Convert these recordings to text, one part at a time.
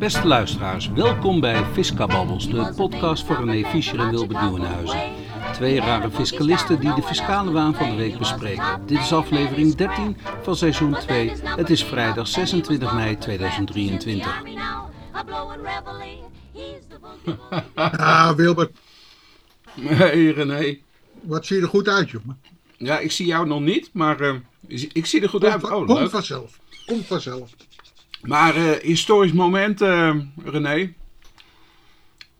Beste luisteraars, welkom bij Fiscababbels, de podcast voor René Fischer en Wilbert Nieuwenhuizen. Twee rare fiscalisten die de fiscale waan van de week bespreken. Dit is aflevering 13 van seizoen 2. Het is vrijdag 26 mei 2023. Ah, Wilbert, Hey René. wat zie je er goed uit, jongen. Ja, ik zie jou nog niet, maar eh, ik zie er goed uit. Oh, komt leuk. vanzelf. Komt vanzelf. Maar eh, historisch moment, eh, René.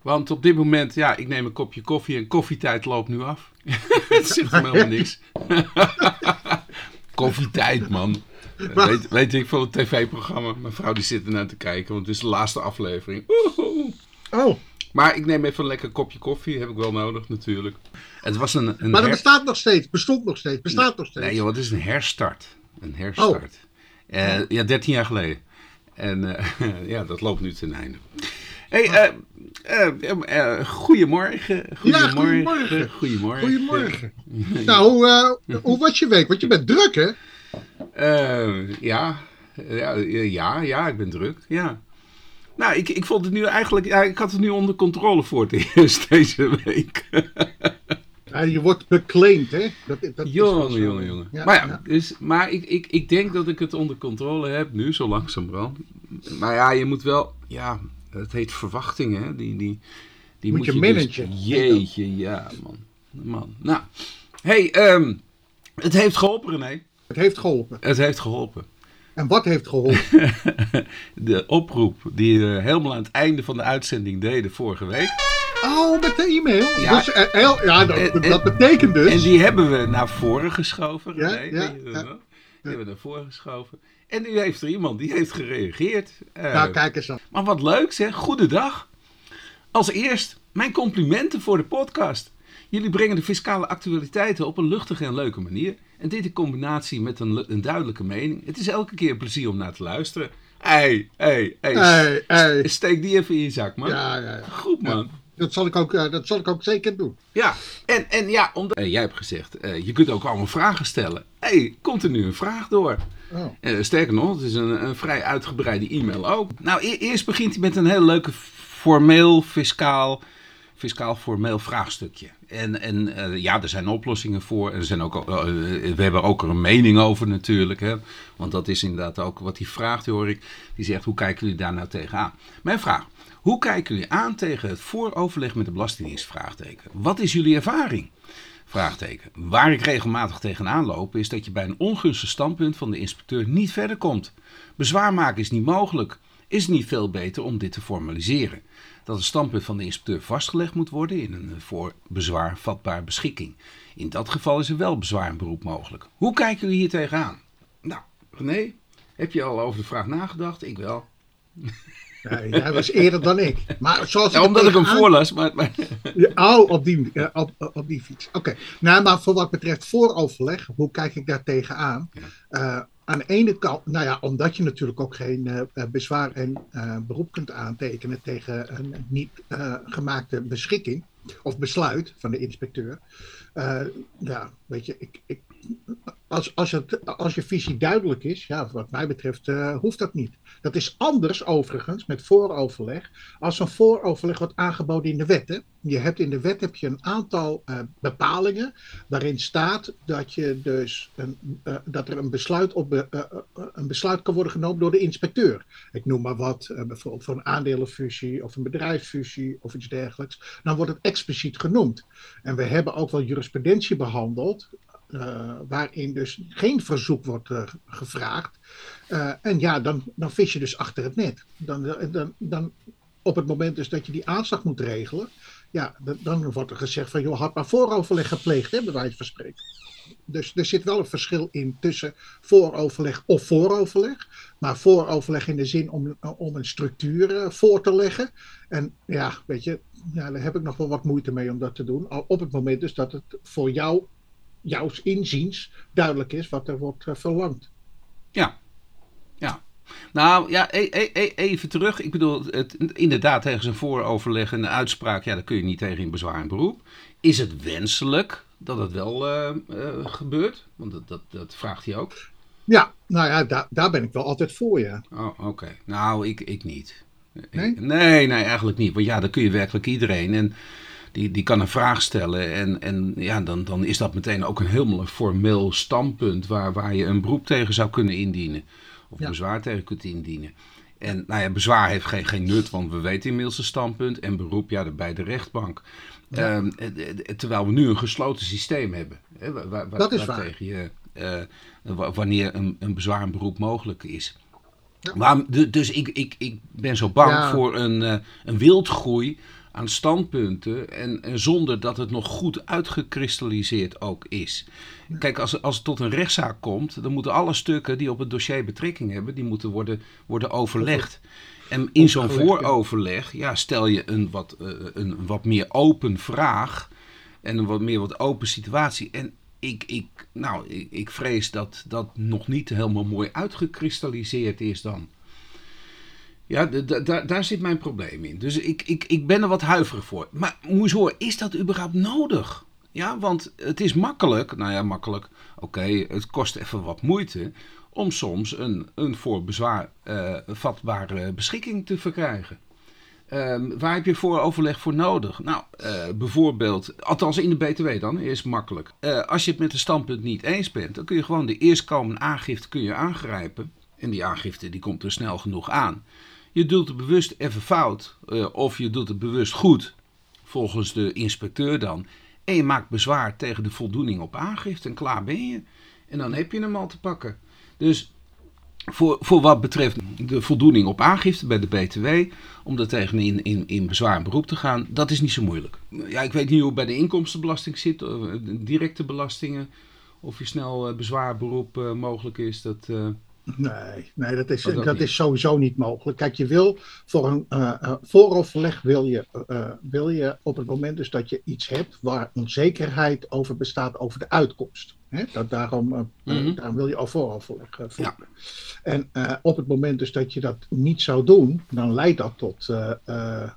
Want op dit moment, ja, ik neem een kopje koffie en koffietijd loopt nu af. Het zegt me helemaal niks. koffietijd, man. Eh, Weet, weet ik van het tv-programma. Mijn vrouw die zit ernaar te kijken, want het is de laatste aflevering. Woehoe. Oh, Maar ik neem even een lekker kopje koffie, heb ik wel nodig natuurlijk. Het was een, een maar dat her- bestaat nog steeds. Bestond nog steeds. Bestaat nog steeds. Nee, joh, het is een herstart. Een herstart. Eh, ja, 13 jaar geleden. En eh, ja, dat loopt nu ten einde. Hey, eh, eh, goedemorgen. Goedemorgen. goedemorgen. Goedemorgen. Nou, hoe, hoe was je week? Want je bent druk, hè? Ja, ja, ja, ja, ik ben druk. Ja. Nou, ik, ik vond het nu eigenlijk, ja, ik had het nu onder controle voor het eerst deze week. Ja, je wordt beclaimd, hè? Dat, dat Jongen, jongen, jongen. Ja, maar ja, ja. Dus, maar ik, ik, ik denk dat ik het onder controle heb nu, zo langzamerhand. Maar ja, je moet wel, ja, het heet verwachtingen, hè. Die, die, die Moet je dus- managen. jeetje, ja, man. man. Nou, hey, ehm, het heeft geholpen, René. Het heeft geholpen. Het heeft geholpen. En wat heeft geholpen? De oproep die we helemaal aan het einde van de uitzending deden vorige week. Oh, met de e-mail. Ja. Dus, eh, heel- ja, dat, En- dat betekent dus... En die hebben we naar voren geschoven. Ja, ja? Die hebben we naar voren geschoven. En nu heeft er iemand die heeft gereageerd. Eh, nou, kijk eens aan. Maar wat leuk zeg, goedendag. Als eerst, mijn complimenten voor de podcast. Jullie brengen de fiscale actualiteiten op een luchtige en leuke manier. En dit in combinatie met een, een duidelijke mening. Het is elke keer een plezier om naar te luisteren. Hé, hé, hé. Steek die even in je zak, man. Ja, ja, ja. Goed, man. Dat zal ik ook, eh, dat zal ik ook zeker doen. Ja, en, en ja, omdat eh, jij hebt gezegd, eh, je kunt ook allemaal vragen stellen. Hé, hey, komt er nu een vraag door? Oh. Sterker nog, het is een, een vrij uitgebreide e-mail ook. Nou, e- eerst begint hij met een heel leuke formeel, fiscaal, fiscaal formeel vraagstukje. En, en eh, ja, er zijn oplossingen voor. Er zijn ook, we hebben ook er een mening over natuurlijk. Hè? Want dat is inderdaad ook wat hij vraagt, hoor ik. Die zegt, hoe kijken jullie daar nou tegenaan? Mijn vraag, hoe kijken jullie aan tegen het vooroverleg met de Belastingdienst? Vraagteken. Wat is jullie ervaring? Vraagteken. Waar ik regelmatig tegenaan loop is dat je bij een ongunstig standpunt van de inspecteur niet verder komt. Bezwaar maken is niet mogelijk. Is het niet veel beter om dit te formaliseren? Dat het standpunt van de inspecteur vastgelegd moet worden in een voor bezwaar vatbaar beschikking. In dat geval is er wel bezwaar en beroep mogelijk. Hoe kijken jullie hier tegenaan? Nou, René, heb je al over de vraag nagedacht? Ik wel. Nee, hij was eerder dan ik. Maar zoals Ja, omdat ik hem voorlas, maar... maar Ja, oh, op die, eh, op, op die fiets. Oké. Nou, maar voor wat betreft vooroverleg, hoe kijk ik daar tegenaan? Eh, aan de ene kant, nou ja, omdat je natuurlijk ook geen eh, bezwaar en beroep kunt aantekenen tegen een niet gemaakte beschikking of besluit van de inspecteur. Ja, weet je, ik, ik, als, als, het, als je visie duidelijk is, ja, wat mij betreft, eh, hoeft dat niet. Dat is anders overigens met vooroverleg. Als een vooroverleg wordt aangeboden in de wet. Hè? Je hebt in de wet heb je een aantal eh, bepalingen waarin staat dat, je dus een, eh, dat er een besluit, op, een besluit kan worden genomen door de inspecteur. Ik noem maar wat, bijvoorbeeld voor een aandelenfusie of een bedrijfsfusie of iets dergelijks. Dan wordt het expliciet genoemd. En we hebben ook wel jurisprudentie behandeld. Eh, waarin dus geen verzoek wordt eh, gevraagd. Eh, en ja, dan, dan vis je dus achter het net. Dan, dan, dan op het moment dus dat je die aanslag moet regelen, ja, dan, wordt er gezegd van, joh, had maar vooroverleg gepleegd, hè, bij wijze van spreken. Dus er zit wel een verschil in tussen vooroverleg of vooroverleg. Maar vooroverleg in de zin om, om een structuur voor te leggen. En ja, weet je, ja, daar heb ik nog wel wat moeite mee om dat te doen. Op het moment dus dat het voor jou, jouw inziens, duidelijk is wat er wordt eh, verlangd. Ja. Ja. Nou ja, e- e- e- even terug. Ik bedoel, het, inderdaad, tegen zijn vooroverleg en de uitspraak, ja, daar kun je niet tegen in bezwaar en beroep. Is het wenselijk dat het wel eh, eh, gebeurt? Want dat, dat, dat vraagt hij ook. Ja, nou ja, daar, daar ben ik wel altijd voor, ja. Oh, oké. Nou, ik, ik niet. Nee? nee, nee, eigenlijk niet. Want ja, dan kun je werkelijk iedereen. En die, die kan een vraag stellen. En, en ja, dan, dan is dat meteen ook een helemaal formeel standpunt waar, waar je een beroep tegen zou kunnen indienen. Of Ja. bezwaar tegen kunt indienen. En nou ja, bezwaar heeft geen, geen nut, want we weten inmiddels een standpunt. En beroep, ja, bij de rechtbank. Ehm, eh, eh, terwijl we nu een gesloten systeem hebben. Hè, Dat is waar. waartegen je, eh, wa- wanneer een, een bezwaar en beroep mogelijk is. Ja. Maar, du- dus ik, ik, ik ben zo bang Ja. voor een, eh, een wildgroei aan standpunten. En, en zonder dat het nog goed uitgekristalliseerd ook is. Kijk, als, als het tot een rechtszaak komt, dan moeten alle stukken die op het dossier betrekking hebben, die moeten worden, worden overlegd. En in zo'n vooroverleg ja, stel je een wat, eh, een wat meer open vraag en een wat meer wat open situatie. En ik, ik, nou, ik, ik vrees dat dat nog niet helemaal mooi uitgekristalliseerd is dan. Ja, daar zit mijn probleem in. Dus ik, ik, ik ben er wat huiverig voor. Maar moet je horen, is dat überhaupt nodig? Ja, want het is makkelijk, nou ja, makkelijk, oké, het kost even wat moeite om soms een, een voor bezwaar eh, vatbare beschikking te verkrijgen. Ehm, waar heb je voor overleg voor nodig? Nou, eh, bijvoorbeeld, althans in de BTW dan, is makkelijk. Eh, als je het met een standpunt niet eens bent, dan kun je gewoon de eerstkomende aangifte kun je aangrijpen. En die aangifte die komt er snel genoeg aan. Je doet het bewust even fout, eh, of je doet het bewust goed, volgens de inspecteur dan. En je maakt bezwaar tegen de voldoening op aangifte en klaar ben je. En dan heb je hem al te pakken. Dus voor, voor wat betreft de voldoening op aangifte bij de BTW, om daar tegen in, in, bezwaar en beroep te gaan, dat is niet zo moeilijk. Ja, ik weet niet hoe het bij de inkomstenbelasting zit, eh, directe belastingen, of je snel eh, bezwaar, beroep mogelijk is. Dat, Nee, nee dat, is, Oh, dat is sowieso niet mogelijk. Kijk, je wil voor een eh, vooroverleg wil je, eh, wil je op het moment dus dat je iets hebt waar onzekerheid over bestaat over de uitkomst. Hè? Dat, daarom, Mhm. daarom wil je al vooroverleg voeren. En eh, op het moment dus dat je dat niet zou doen, dan leidt dat tot,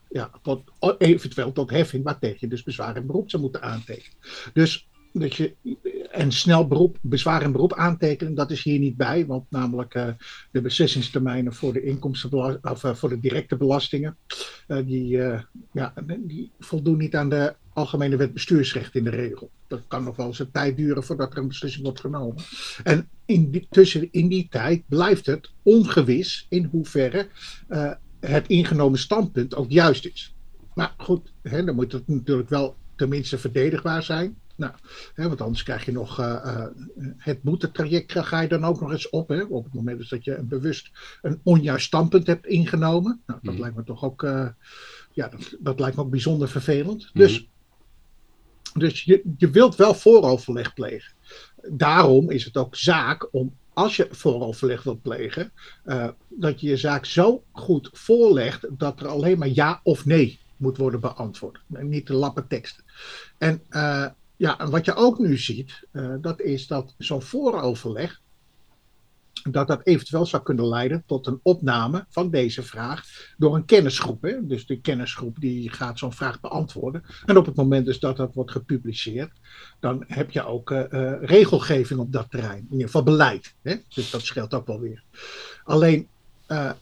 ja, tot eventueel tot heffing waartegen je dus bezwaar en beroep zou moeten aantekenen. Dus dat je en snel beroep, bezwaar en beroep aantekenen, dat is hier niet bij, want namelijk eh, de beslissingstermijnen voor de inkomstenbela- of eh, voor de directe belastingen, eh, die, eh, ja, die voldoen niet aan de algemene wet bestuursrecht in de regel. Dat kan nog wel eens een tijd duren voordat er een beslissing wordt genomen. En in die, tussen in die tijd blijft het ongewis in hoeverre eh, het ingenomen standpunt ook juist is. Maar goed, hè, dan moet het natuurlijk wel tenminste verdedigbaar zijn. Nou, hè, want anders krijg je nog eh, het boetetraject ga je dan ook nog eens op. Hè, op het moment dus dat je een bewust een onjuist standpunt hebt ingenomen. Nou, dat Mhm. lijkt me toch ook, eh, ja, dat, dat lijkt me ook bijzonder vervelend. Dus, dus je, je wilt wel vooroverleg plegen. Daarom is het ook zaak om, als je vooroverleg wilt plegen, dat je je zaak zo goed voorlegt dat er alleen maar ja of nee moet worden beantwoord. En niet de lappen teksten. En ja, en wat je ook nu ziet, eh, dat is dat zo'n vooroverleg, dat dat eventueel zou kunnen leiden tot een opname van deze vraag door een kennisgroep. Hè? Dus de kennisgroep die gaat zo'n vraag beantwoorden. En op het moment dus dat dat wordt gepubliceerd, dan heb je ook eh, eh, regelgeving op dat terrein. In ieder geval beleid. Hè? Dus dat scheelt ook wel weer. Alleen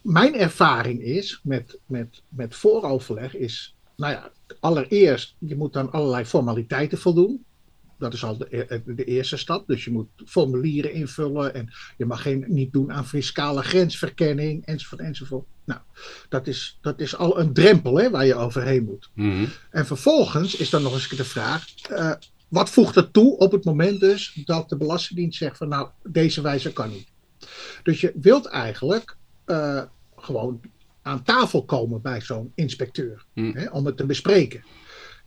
mijn ervaring is met, met, met vooroverleg is, nou ja, allereerst, je moet aan allerlei formaliteiten voldoen. Dat is al de, eh, de eerste stap. Dus je moet formulieren invullen en je mag geen, niet doen aan fiscale grensverkenning enzovoort enzovoort. Nou, dat is, dat is al een drempel hè, waar je overheen moet. mhm. En vervolgens is dan nog eens de vraag: eh, wat voegt het toe op het moment dus dat de Belastingdienst zegt van nou, deze wijze kan niet. Dus je wilt eigenlijk eh, gewoon aan tafel komen bij zo'n inspecteur Mm. hè, om het te bespreken.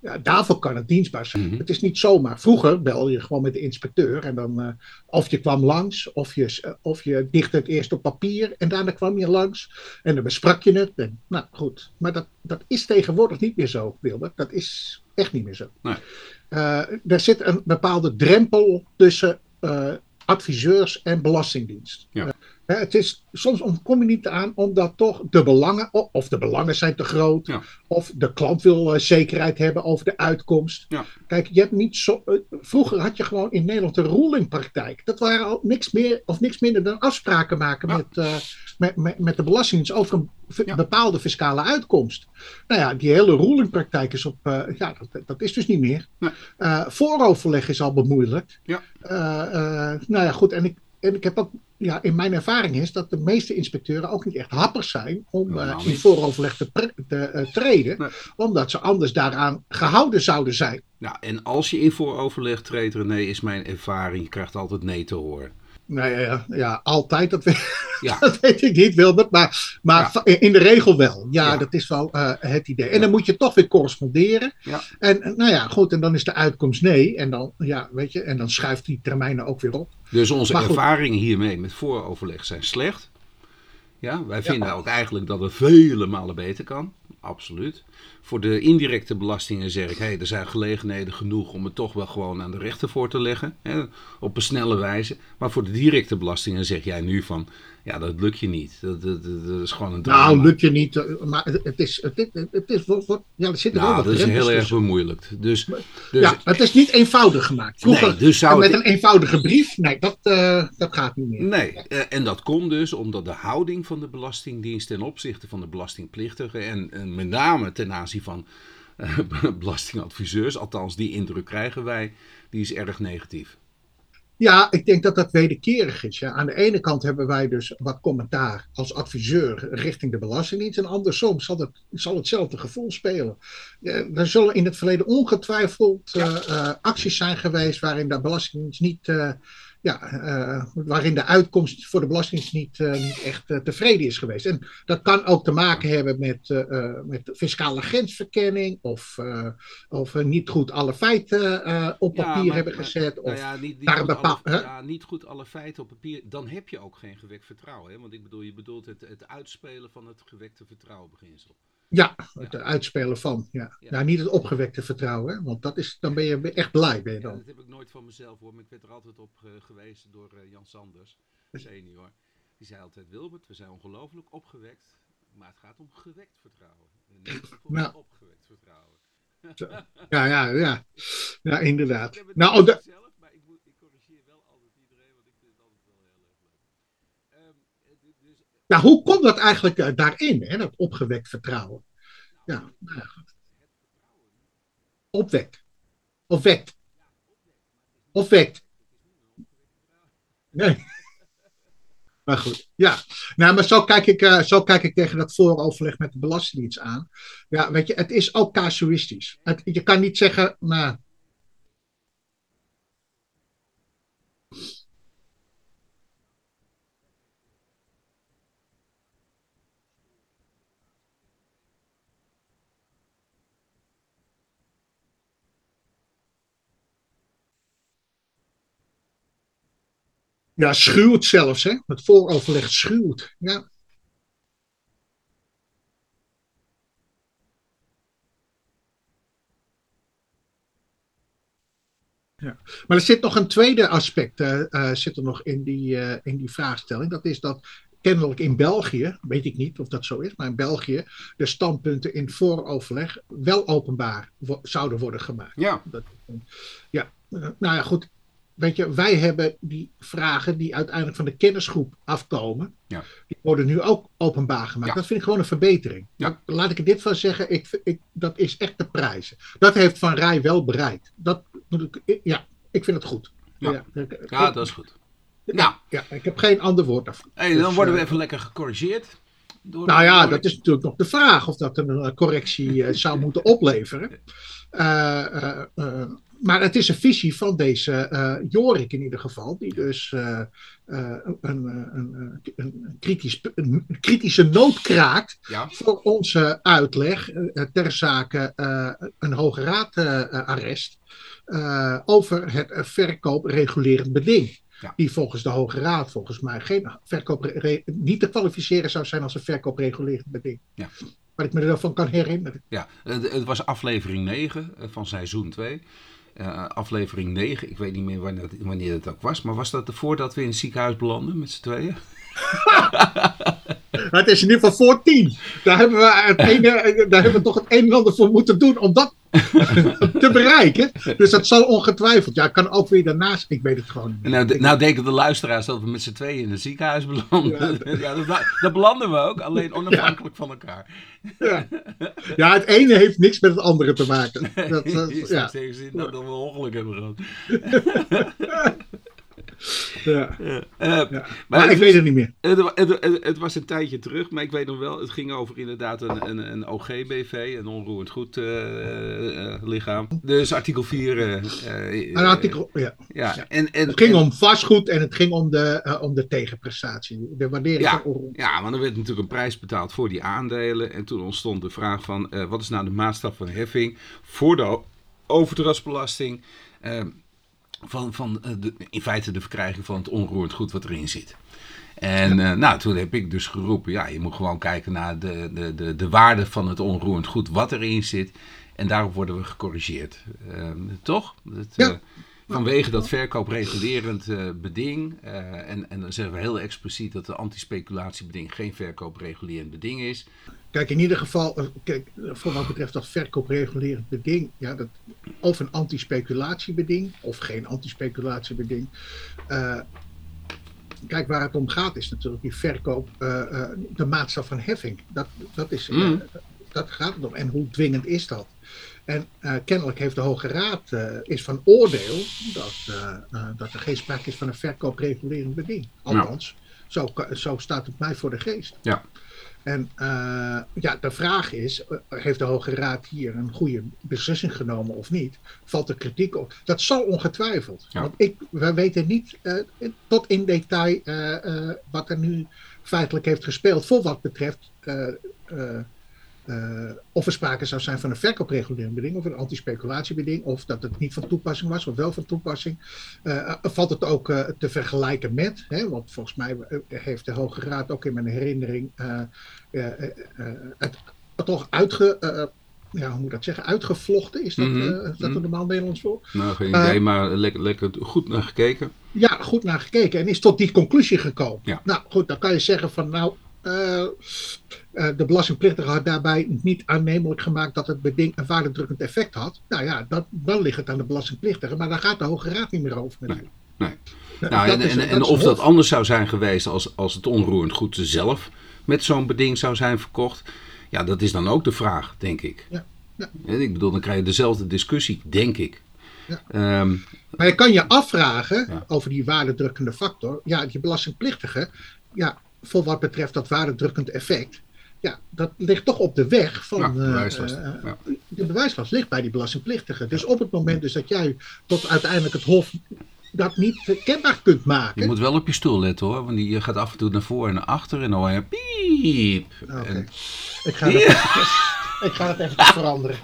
Ja, daarvoor kan het dienstbaar zijn. Mhm. Het is niet zomaar. Vroeger bel je gewoon met de inspecteur en dan eh, of je kwam langs of je, eh, of je dichtte het eerst op papier en daarna kwam je langs en dan besprak je het. En, nou goed, maar dat, dat is tegenwoordig niet meer zo, Wilbert. Dat is echt niet meer zo. Nee. Eh, er zit een bepaalde drempel tussen adviseurs en belastingdienst. Ja. Eh, het is, soms kom je niet aan omdat toch de belangen, of de belangen zijn te groot, of de klant wil zekerheid hebben over de uitkomst. Ja. Kijk, je hebt niet zo, vroeger had je gewoon in Nederland de rulingpraktijk. Dat waren al niks meer of niks minder dan afspraken maken met, met, met, met, de Belastingdienst over een bepaalde fiscale uitkomst. Nou ja, die hele rulingpraktijk is op, ja, dat, dat, is dus niet meer. Nee. vooroverleg is al bemoeilijkt. Ja. nou ja, goed, en ik, en ik heb ook ja, in mijn ervaring is dat de meeste inspecteuren ook niet echt happig zijn om uh, in vooroverleg te, te uh, treden, omdat ze anders daaraan gehouden zouden zijn. Nou, en als je in vooroverleg treedt, René, is mijn ervaring, je krijgt altijd nee te horen. Nou ja, ja altijd, dat weet, ja. dat weet ik niet, Wilbert. Maar, maar in de regel wel. Ja, dat is wel uh, het idee. En dan moet je toch weer corresponderen. En nou ja, goed, en dan is de uitkomst nee. En dan, ja, weet je, en dan schuift die termijnen ook weer op. Dus onze ervaringen hiermee met vooroverleg zijn slecht. Ja, wij vinden ook eigenlijk dat het vele malen beter kan. Absoluut. Voor de indirecte belastingen zeg ik, hey, er zijn gelegenheden genoeg om het toch wel gewoon aan de rechter voor te leggen. Hè, op een snelle wijze. Maar voor de directe belastingen zeg jij nu van, ja, dat lukt je niet. Dat, dat, dat is gewoon een drama. Nou, lukt je niet. Eh, maar het is, het, het is wat, ja, er zit er nou, wel dat is heel erg bemoeilijkt. Dus, dus, ja, het is niet eenvoudig gemaakt. Vroeger, nee, dus zou met een eenvoudige brief, nee, dat, uh, dat gaat niet meer. Nee, uh, en dat komt dus omdat de houding van de Belastingdienst ten opzichte van de belastingplichtigen en, en met name ten aanzien van belastingadviseurs, althans die indruk krijgen wij, die is erg negatief. Ja, ik denk dat dat wederkerig is. Ja. Aan de ene kant hebben wij dus wat commentaar als adviseur richting de Belastingdienst. En andersom zal, het, zal hetzelfde gevoel spelen. er zullen in het verleden ongetwijfeld uh, uh, acties zijn geweest waarin de Belastingdienst niet uh, ja, uh, waarin de uitkomst voor de Belastingdienst niet, uh, niet echt uh, tevreden is geweest. En dat kan ook te maken hebben met, met fiscale grensverkenning of, of niet goed alle feiten op papier maar, hebben gezet. Nou of ja, niet, niet, goed alle, ja, niet goed alle feiten op papier. Dan heb je ook geen gewekt vertrouwen. Hè? Want ik bedoel, je bedoelt het, het uitspelen van het gewekte vertrouwen beginsel. Ja, het uitspelen van. Ja. ja. Nou, niet het opgewekte vertrouwen, want dat is, dan ben je echt blij. Ben je dan. Ja, dat heb ik nooit van mezelf hoor, maar ik werd er altijd op uh, gewezen door uh, Jan Sanders, senior. Die zei altijd: Wilbert, we zijn ongelooflijk opgewekt, maar het gaat om gewekt vertrouwen. En niet ja. opgewekt vertrouwen. ja, ja, ja. Ja, inderdaad. Nou, oh, zelf, maar ik, moet, ik corrigeer wel altijd iedereen, want ik vind het altijd wel heel erg leuk. Um, dus, nou, hoe komt dat eigenlijk uh, daarin, hè, dat opgewekt vertrouwen? Ja, nou ja, goed. Opwekt. Of wekt. Of wekt. Nee. Maar goed, ja. Nou, maar zo kijk ik, uh, zo kijk ik tegen dat vooroverleg met de Belastingdienst aan. Ja, weet je, het is ook casuïstisch. Je kan niet zeggen, nou, Ja, schuwt zelfs, hè? Het vooroverleg schuwt. Ja. Ja. Maar er zit nog een tweede aspect uh, uh, zit er nog in die, uh, in die vraagstelling. Dat is dat kennelijk in België, weet ik niet of dat zo is, maar in België de standpunten in vooroverleg wel openbaar wo zouden worden gemaakt. Ja. Dat, ja. nou ja, goed weet je, wij hebben die vragen die uiteindelijk van de kennisgroep afkomen, ja. die worden nu ook openbaar gemaakt. Ja. Dat vind ik gewoon een verbetering. Ja. Laat ik er dit van zeggen, ik, ik, dat is echt de prijzen. Dat heeft Van Rij wel bereikt. Dat moet ik, ja, ik vind het goed. Ja, ja, dat is goed. Nou. Ja, ik heb geen ander woord daarvoor. Hey, dan dus, worden we even lekker gecorrigeerd. Door nou ja, dat is natuurlijk nog de vraag of dat een correctie uh, zou moeten opleveren. Uh, uh, maar het is een visie van deze Jorik in ieder geval, die dus een, een, een, kritisch, een, kritische noot kraakt ja. voor onze uitleg ter zake een Hoge Raad arrest over het verkoopregulerend beding. Ja. Die volgens de Hoge Raad volgens mij geen verkoop, niet te kwalificeren zou zijn als een verkoopregulerend beding. Ja. Wat ik me ervan kan herinneren. Ja, het was aflevering 9 van seizoen 2. uh, aflevering 9. Ik weet niet meer wanneer, wanneer het ook was. Maar was dat voordat we in het ziekenhuis belanden met z'n tweeën? het is in ieder geval voor tien. Daar hebben, we het ene, daar hebben we toch het een en ander voor moeten doen om dat te bereiken. Dus dat zal ongetwijfeld. Ja, kan ook weer daarnaast. Ik weet het gewoon niet. Nou, nou denken de luisteraars dat we met z'n tweeën in het ziekenhuis belanden. Ja, ja dat, dat, belanden we ook, alleen onafhankelijk van elkaar. Ja. ja, het ene heeft niks met het andere te maken. Dat, dat, ja. zin dat we ongeluk hebben gehad. Ja. Uh, Maar, ik weet het niet meer. Het, het, het, was een tijdje terug, maar ik weet nog wel, het ging over inderdaad een, een, een OGBV, een onroerend goed uh, lichaam. Dus artikel 4. een artikel, ja. ja. En, en, het ging om vastgoed en het ging om de, om de tegenprestatie, de waardering ja, van Ja, want er werd natuurlijk een prijs betaald voor die aandelen. En toen ontstond de vraag van, wat is nou de maatstaf van heffing voor de overdrachtsbelasting? Van, van eh, de, in feite de verkrijging van het onroerend goed wat erin zit. En uh, nou, toen heb ik dus geroepen, ja, je moet gewoon kijken naar de, de, de, de waarde van het onroerend goed wat erin zit. En daarop worden we gecorrigeerd. Uh, toch? Dat, ja. uh, vanwege dat verkoopregulerend beding. en, en dan zeggen we heel expliciet dat de antispeculatiebeding geen verkoopregulerend beding is. Kijk, in ieder geval, eh, kijk, voor wat betreft dat verkoopregulerend beding, ja, dat, of een antispeculatiebeding of geen antispeculatiebeding. Uh, kijk, waar het om gaat is natuurlijk die verkoop, uh, de maatstaf van heffing. Dat, dat, is, mm. dat gaat het om. En hoe dwingend is dat? En kennelijk heeft de Hoge Raad is van oordeel dat, dat er geen sprake is van een verkoopregulerend beding. Althans, zo, zo staat het mij voor de geest. Ja. En uh, ja, de vraag is, eh, heeft de Hoge Raad hier een goede beslissing genomen of niet? Valt er kritiek op? Dat zal ongetwijfeld. Want ik, we weten niet uh, tot in detail uh, wat er nu feitelijk heeft gespeeld voor wat betreft uh, of er sprake zou zijn van een verkoopregulerende beding of een antispeculatiebeding, of dat het niet van toepassing was of wel van toepassing. Uh, valt het ook uh, te vergelijken met, hè, want volgens mij heeft de Hoge Raad ook in mijn herinnering het toch uitge, ja, hoe moet dat zeggen, uitgevlochten. Is dat, mm -hmm. uh, is dat een normaal Nederlands voor? Nou, geen idee, maar lekker, lekker goed naar gekeken. Ja, goed naar gekeken en is tot die conclusie gekomen. Ja. Nou goed, dan kan je zeggen van nou, de belastingplichtige had daarbij niet aannemelijk gemaakt dat het beding een waardedrukkend effect had. Nou ja, dat, dan ligt het aan de belastingplichtige, maar daar gaat de Hoge Raad niet meer over. Nee, nee. Nou, en, en, en of dat anders zou zijn geweest als, als het onroerend goed zelf met zo'n beding zou zijn verkocht, ja, dat is dan ook de vraag, denk ik. Ja. Ja. Ik bedoel, dan krijg je dezelfde discussie, denk ik. Ja. Um, maar je kan je afvragen over die waardedrukkende factor. Ja, die belastingplichtige, ja, voor wat betreft dat waardedrukkend effect. Ja, dat ligt toch op de weg van. Ja, de, bewijslast. Uh, ja. de bewijslast ligt bij die belastingplichtige. Dus op het moment dus dat jij tot uiteindelijk het Hof dat niet kenbaar kunt maken. Je moet wel op je stoel letten hoor, want je gaat af en toe naar voren en naar achter en dan hoor je piep. Okay. En... Ik, ga ja. ik ga het even veranderen.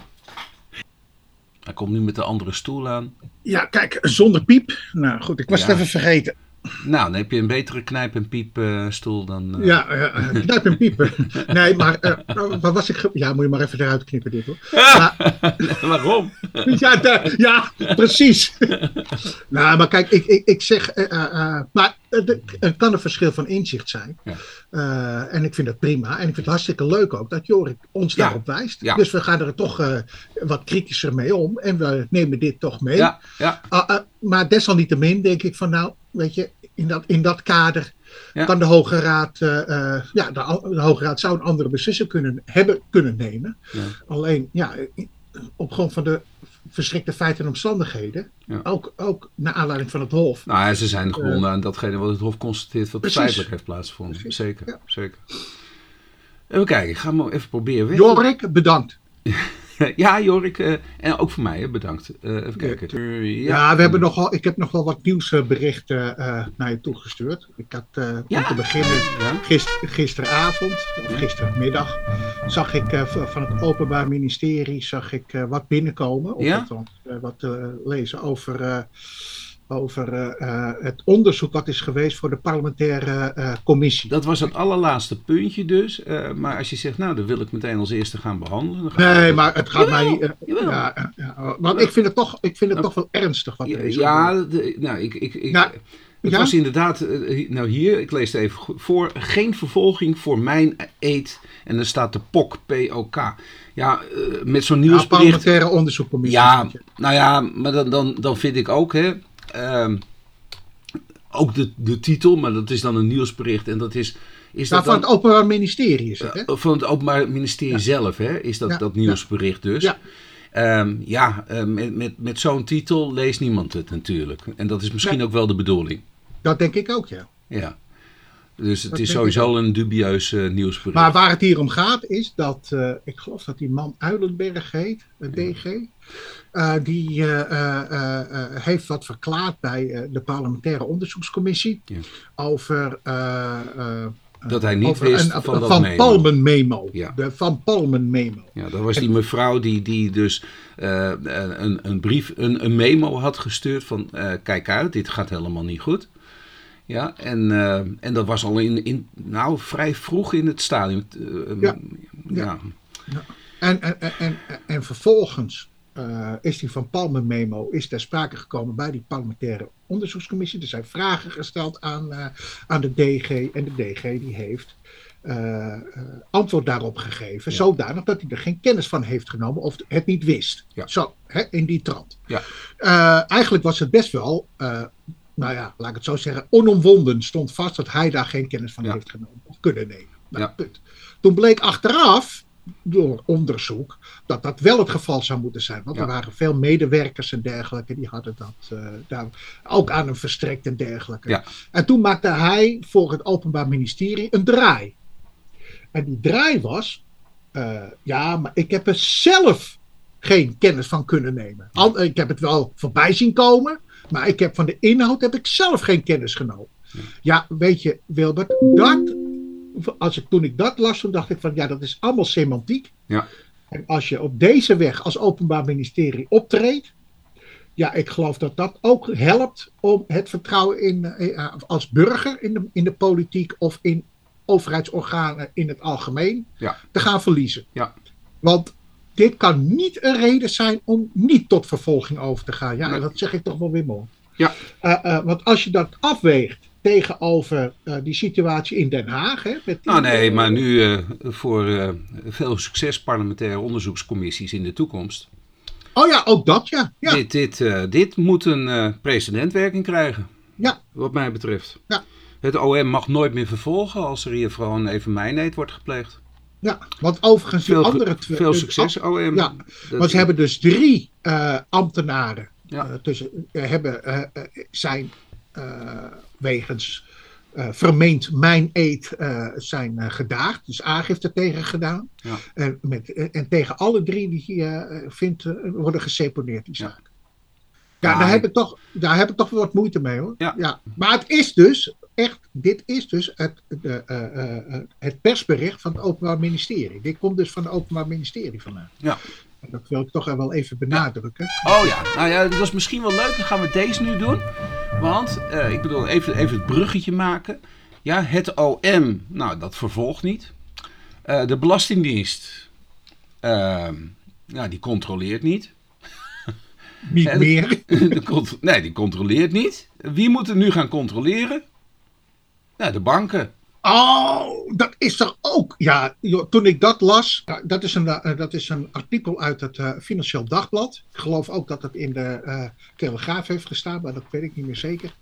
Hij komt nu met de andere stoel aan. Ja, kijk, zonder piep. Nou goed, ik was ja. het even vergeten. Nou, dan heb je een betere knijp- en piepstoel dan... Uh... Ja, uh, knijp- en piepen. nee, maar uh, wat was ik... Ja, moet je maar even eruit knippen dit hoor. Maar... Waarom? ja, de, ja, precies. nou, maar kijk, ik, ik, ik zeg... maar er kan een verschil van inzicht zijn. Ja. En ik vind dat prima. En ik vind het hartstikke leuk ook dat Jorik ons ja. daarop wijst. Ja. Dus we gaan er toch wat kritischer mee om. En we nemen dit toch mee. Ja. Ja. maar desalniettemin denk ik van nou weet je, in dat, in dat kader kan de Hoge Raad, uh, ja, de, de, Hoge Raad zou een andere beslissing kunnen, hebben kunnen nemen. Alleen, ja, op grond van de verschrikte feiten en omstandigheden, ja. ook, ook naar aanleiding van het Hof. Nou ja, ze zijn gebonden uh, aan datgene wat het Hof constateert wat feitelijk heeft plaatsgevonden. Precies. Zeker, zeker. Even kijken, ik ga maar even proberen. Weg. Jorik, bedankt. ja, Jorik, uh, en ook voor mij, bedankt. Uh, even kijken. Uh, ja. ja, we hebben nogal, ik heb nog wel wat nieuwsberichten naar je toegestuurd. Ik had ja. om te beginnen gister, gisteravond, of gistermiddag, zag ik van het Openbaar Ministerie zag ik, wat binnenkomen. Of wat lezen over over eh, eh, het onderzoek wat is geweest voor de parlementaire eh, commissie. Dat was het allerlaatste puntje dus. Maar als je zegt, nou, dan wil ik meteen als eerste gaan behandelen. Dan gaan we- Nee, maar het gaat Jawel, mij. jawel. ja, ja, want ik vind het toch, ik vind het toch wel ernstig wat er is. Ja, de- nou, ik, ik, ik, Nou, het ja? was inderdaad, nou hier, ik lees het even voor, geen vervolging voor mijn eet. En dan staat de POK, P-O-K. Ja, met zo'n Ja, nieuwsbericht. parlementaire onderzoekcommissie. Ja, nou ja, maar dan, dan, dan vind ik ook, hè, ehm, ook de, de titel, maar dat is dan een nieuwsbericht. En dat is, is Nou, dat van dan, het Openbaar Ministerie is het, hè? eh, van het Openbaar Ministerie Ja. zelf, hè, is dat, Ja, dat nieuwsbericht dus. Ja. Ehm, ja, eh, met, met, met zo'n titel leest niemand het natuurlijk. En dat is misschien ook wel de bedoeling. Dat denk ik ook, ja. Ja. Dus het Dat is sowieso een dubieus eh, nieuwsbericht. Maar waar het hier om gaat is dat, eh, ik geloof dat die man Uilenberg heet, eh, DG. eh, die heeft wat verklaard bij de parlementaire onderzoekscommissie Ja. over, dat hij niet over wist een van dat Van memo. Palmen memo. Ja. De Van Palmen memo. Ja, dat was die mevrouw die, die dus een, een brief, een, een memo had gestuurd van kijk uit, dit gaat helemaal niet goed. Ja, en, eh, en dat was al in, in, nou, vrij vroeg in het stadium. Eh, Ja. ja. En, en, en, en, en vervolgens eh, is die Van Palmen memo is ter sprake gekomen bij die parlementaire onderzoekscommissie. Er zijn vragen gesteld aan, aan de DG en de DG die heeft antwoord daarop gegeven. Ja. Zodanig dat hij er geen kennis van heeft genomen of het niet wist. Ja. Zo, hè, in die trant. Ja. Eigenlijk was het best wel, nou ja, laat ik het zo zeggen, onomwonden stond vast dat hij daar geen kennis van Ja. heeft genomen of kunnen nemen. Nou, Ja. punt. Toen bleek achteraf, door onderzoek, dat dat wel het geval zou moeten zijn. Want Ja. er waren veel medewerkers en dergelijke, die hadden dat eh, daar ook aan hem verstrekt en dergelijke. En toen maakte hij voor het Openbaar Ministerie een draai. En die draai was, eh, ja, maar ik heb er zelf geen kennis van kunnen nemen. Al, ik heb het wel voorbij zien komen, maar ik heb van de inhoud heb ik zelf geen kennis genomen. Ja, weet je, Wilbert, dat, als ik, toen ik dat las, toen dacht ik van ja, dat is allemaal semantiek. Ja. En als je op deze weg als Openbaar Ministerie optreedt, ja, ik geloof dat dat ook helpt om het vertrouwen in, eh, als burger in de, in de politiek of in overheidsorganen in het algemeen Ja. te gaan verliezen. Ja. Want dit kan niet een reden zijn om niet tot vervolging over te gaan. Ja, Nee. dat zeg ik toch wel weer mooi. Ja. Eh, eh, want als je dat afweegt tegenover eh, die situatie in Den Haag. Hè, met Nou nee, maar nu voor veel succes parlementaire onderzoekscommissies in de toekomst. Oh ja, ook dat ja. Ja, Dit, dit, dit moet een precedentwerking krijgen, ja, wat mij betreft. Ja. Het OM mag nooit meer vervolgen als er hier gewoon even mijneet wordt gepleegd. Ja. Want overigens die Veel, andere twee. veel eh, succes, OM. ja, Dat- Want ze hebben dus drie eh, ambtenaren Ja. eh, tussen, eh, hebben, zijn wegens vermeend mijn eet zijn gedaagd. Dus aangifte tegen gedaan. Ja. En, met, en tegen alle drie die eh vindt, worden geseponeerd die zaak. Ja, Ja, daar, heb ik toch, daar heb ik toch wat moeite mee hoor. Ja. Maar het is dus, echt, dit is dus het, de, eh, eh, eh, het persbericht van het Openbaar Ministerie. Dit komt dus van het Openbaar Ministerie vandaan. Ja. Dat wil ik toch wel even benadrukken. Oh ja, nou ja, dat is misschien wel leuk. Dan gaan we deze nu doen. Want, ik bedoel, even, even het bruggetje maken. Ja, het OM, nou, dat vervolgt niet. De Belastingdienst, nou, die controleert niet. Niet meer. Nee, die controleert niet. Wie moet er nu gaan controleren? Nou, de banken. Oh, dat is er ook. Ja, toen ik dat las, dat is een, eh, dat is een artikel uit het eh, Financieel Dagblad. Ik geloof ook dat het in de eh, Telegraaf heeft gestaan, maar dat weet ik niet meer zeker.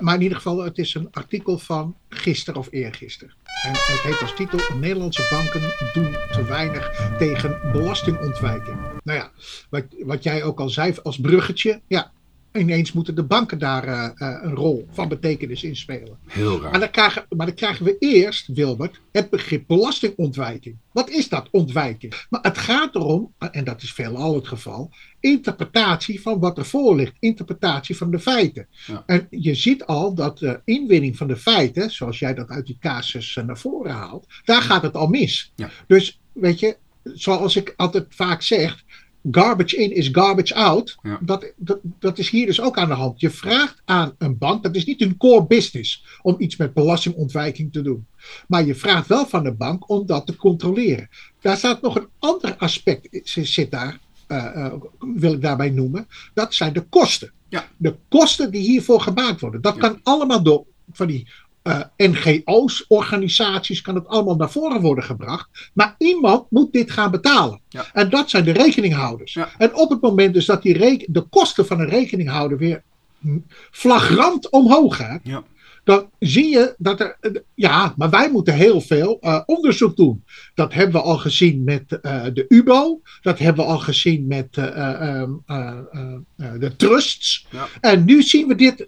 Maar in ieder geval, het is een artikel van gisteren of eergisteren. En het heeft als titel: Nederlandse banken doen te weinig tegen belastingontwijking. Nou ja, wat, wat jij ook al zei als bruggetje. Ja, ineens moeten de banken daar eh, eh, een rol van betekenis in spelen. Heel Maar raar. dan, krijgen, maar dan krijgen we eerst, Wilbert, het begrip belastingontwijking. Wat is dat, ontwijking? Maar het gaat erom, en dat is veelal het geval, interpretatie van wat er voor ligt. Interpretatie van de feiten. Ja. En je ziet al dat de inwinning van de feiten, zoals jij dat uit die casus eh, naar voren haalt, daar gaat het al mis. Ja. Dus weet je, zoals ik altijd vaak zeg, garbage in is garbage out. Ja. Dat, dat, dat is hier dus ook aan de hand. Je vraagt aan een bank, dat is niet hun core business om iets met belastingontwijking te doen. Maar je vraagt wel van de bank om dat te controleren. Daar staat nog een ander aspect, zit daar, uh, uh, wil ik daarbij noemen. Dat zijn de kosten. Ja. De kosten die hiervoor gemaakt worden. Dat Ja. kan allemaal door van die uh, NGO's, organisaties, kan het allemaal naar voren worden gebracht. Maar iemand moet dit gaan betalen. Ja. En dat zijn de rekeninghouders. Ja. En op het moment dus dat die de kosten van een rekeninghouder weer flagrant omhoog gaan, Ja. Dan zie je dat er. Ja, maar wij moeten heel veel uh, onderzoek doen. Dat hebben we al gezien met uh, de UBO. Dat hebben we al gezien met uh, de trusts. Ja. En nu zien we dit.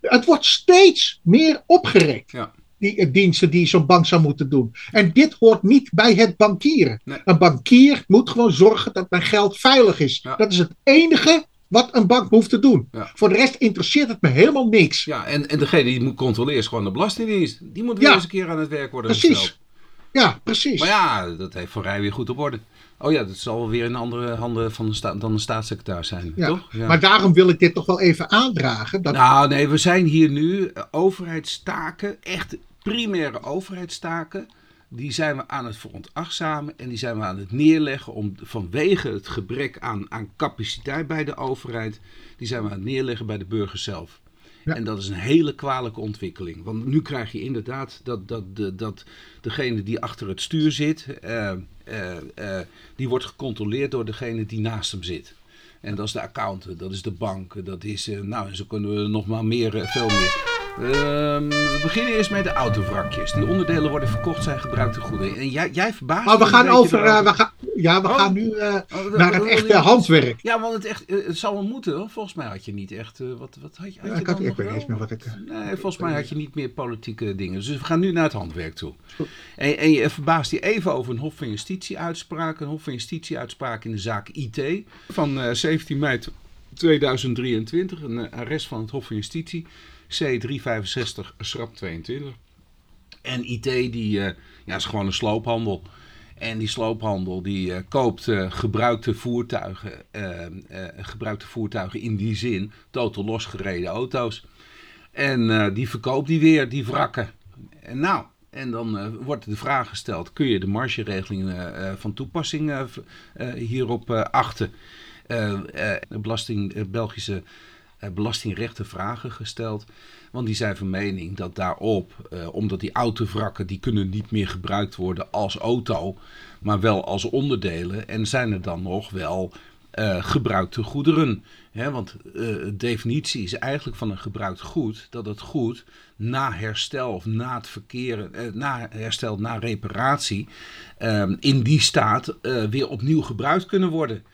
Het wordt steeds meer opgerekt. Ja. Die diensten die zo'n bank zou moeten doen. En dit hoort niet bij het bankieren. Nee. Een bankier moet gewoon zorgen dat mijn geld veilig is. Ja. Dat is het enige wat een bank hoeft te doen. Ja. Voor de rest interesseert het me helemaal niks. Ja, en, en degene die moet controleren is gewoon de Belastingdienst. Die moet weer Ja. eens een keer aan het werk worden Precies. gesteld. Ja, precies. Maar ja, dat heeft Van Rij weer goed op orde. Oh ja, dat zal weer in andere handen van de sta- dan de staatssecretaris zijn, Ja, toch? Ja. Maar daarom wil ik dit toch wel even aandragen. Dat, Nou, nee, we zijn hier nu overheidstaken, echt primaire overheidstaken. Die zijn we aan het veronachtzamen en die zijn we aan het neerleggen om vanwege het gebrek aan, aan capaciteit bij de overheid, die zijn we aan het neerleggen bij de burgers zelf. Ja. En dat is een hele kwalijke ontwikkeling. Want nu krijg je inderdaad dat, dat, dat, dat degene die achter het stuur zit, eh, eh, eh, die wordt gecontroleerd door degene die naast hem zit. En dat is de accountant, dat is de bank, dat is, nou, en zo kunnen we nog maar meer, veel meer. Ehm, we beginnen eerst met de autovrakjes. Die onderdelen worden verkocht, zijn gebruikte goederen. En jij, jij verbaast maar we gaan over. eh, we gaan, ja, we Oh. gaan nu eh, Oh, naar het echte handwerk. Ja, want het, echt, eh, het zal wel moeten. hoor. Volgens mij had je niet echt. wat, wat had je, had Ja, je ik, had, ik weet niet eens meer wat ik. Nee, volgens mij had je niet meer politieke dingen. Dus we gaan nu naar het handwerk toe. En, en je verbaast je even over een Hof van Justitie uitspraak. Een Hof van Justitie uitspraak in de zaak IT van eh, 17 mei 2023. Een arrest van het Hof van Justitie. C365 schrap 22. En IT die, eh, ja, is gewoon een sloophandel. En die sloophandel die eh, koopt eh, gebruikte voertuigen, gebruikte voertuigen in die zin, totaal losgereden auto's. En die verkoopt die weer, die wrakken. En nou, en dan wordt de vraag gesteld, kun je de margeregeling van toepassing hierop achten? De belasting, Belgische belastingrechten vragen gesteld. Want die zijn van mening dat daarop, eh, omdat die autovrakken, die kunnen niet meer gebruikt worden als auto, maar wel als onderdelen. En zijn er dan nog wel eh, gebruikte goederen. Hè, want eh, de definitie is eigenlijk van een gebruikt goed dat het goed na herstel of na het verkeren, eh, na herstel, na reparatie, eh, in die staat eh, weer opnieuw gebruikt kunnen worden.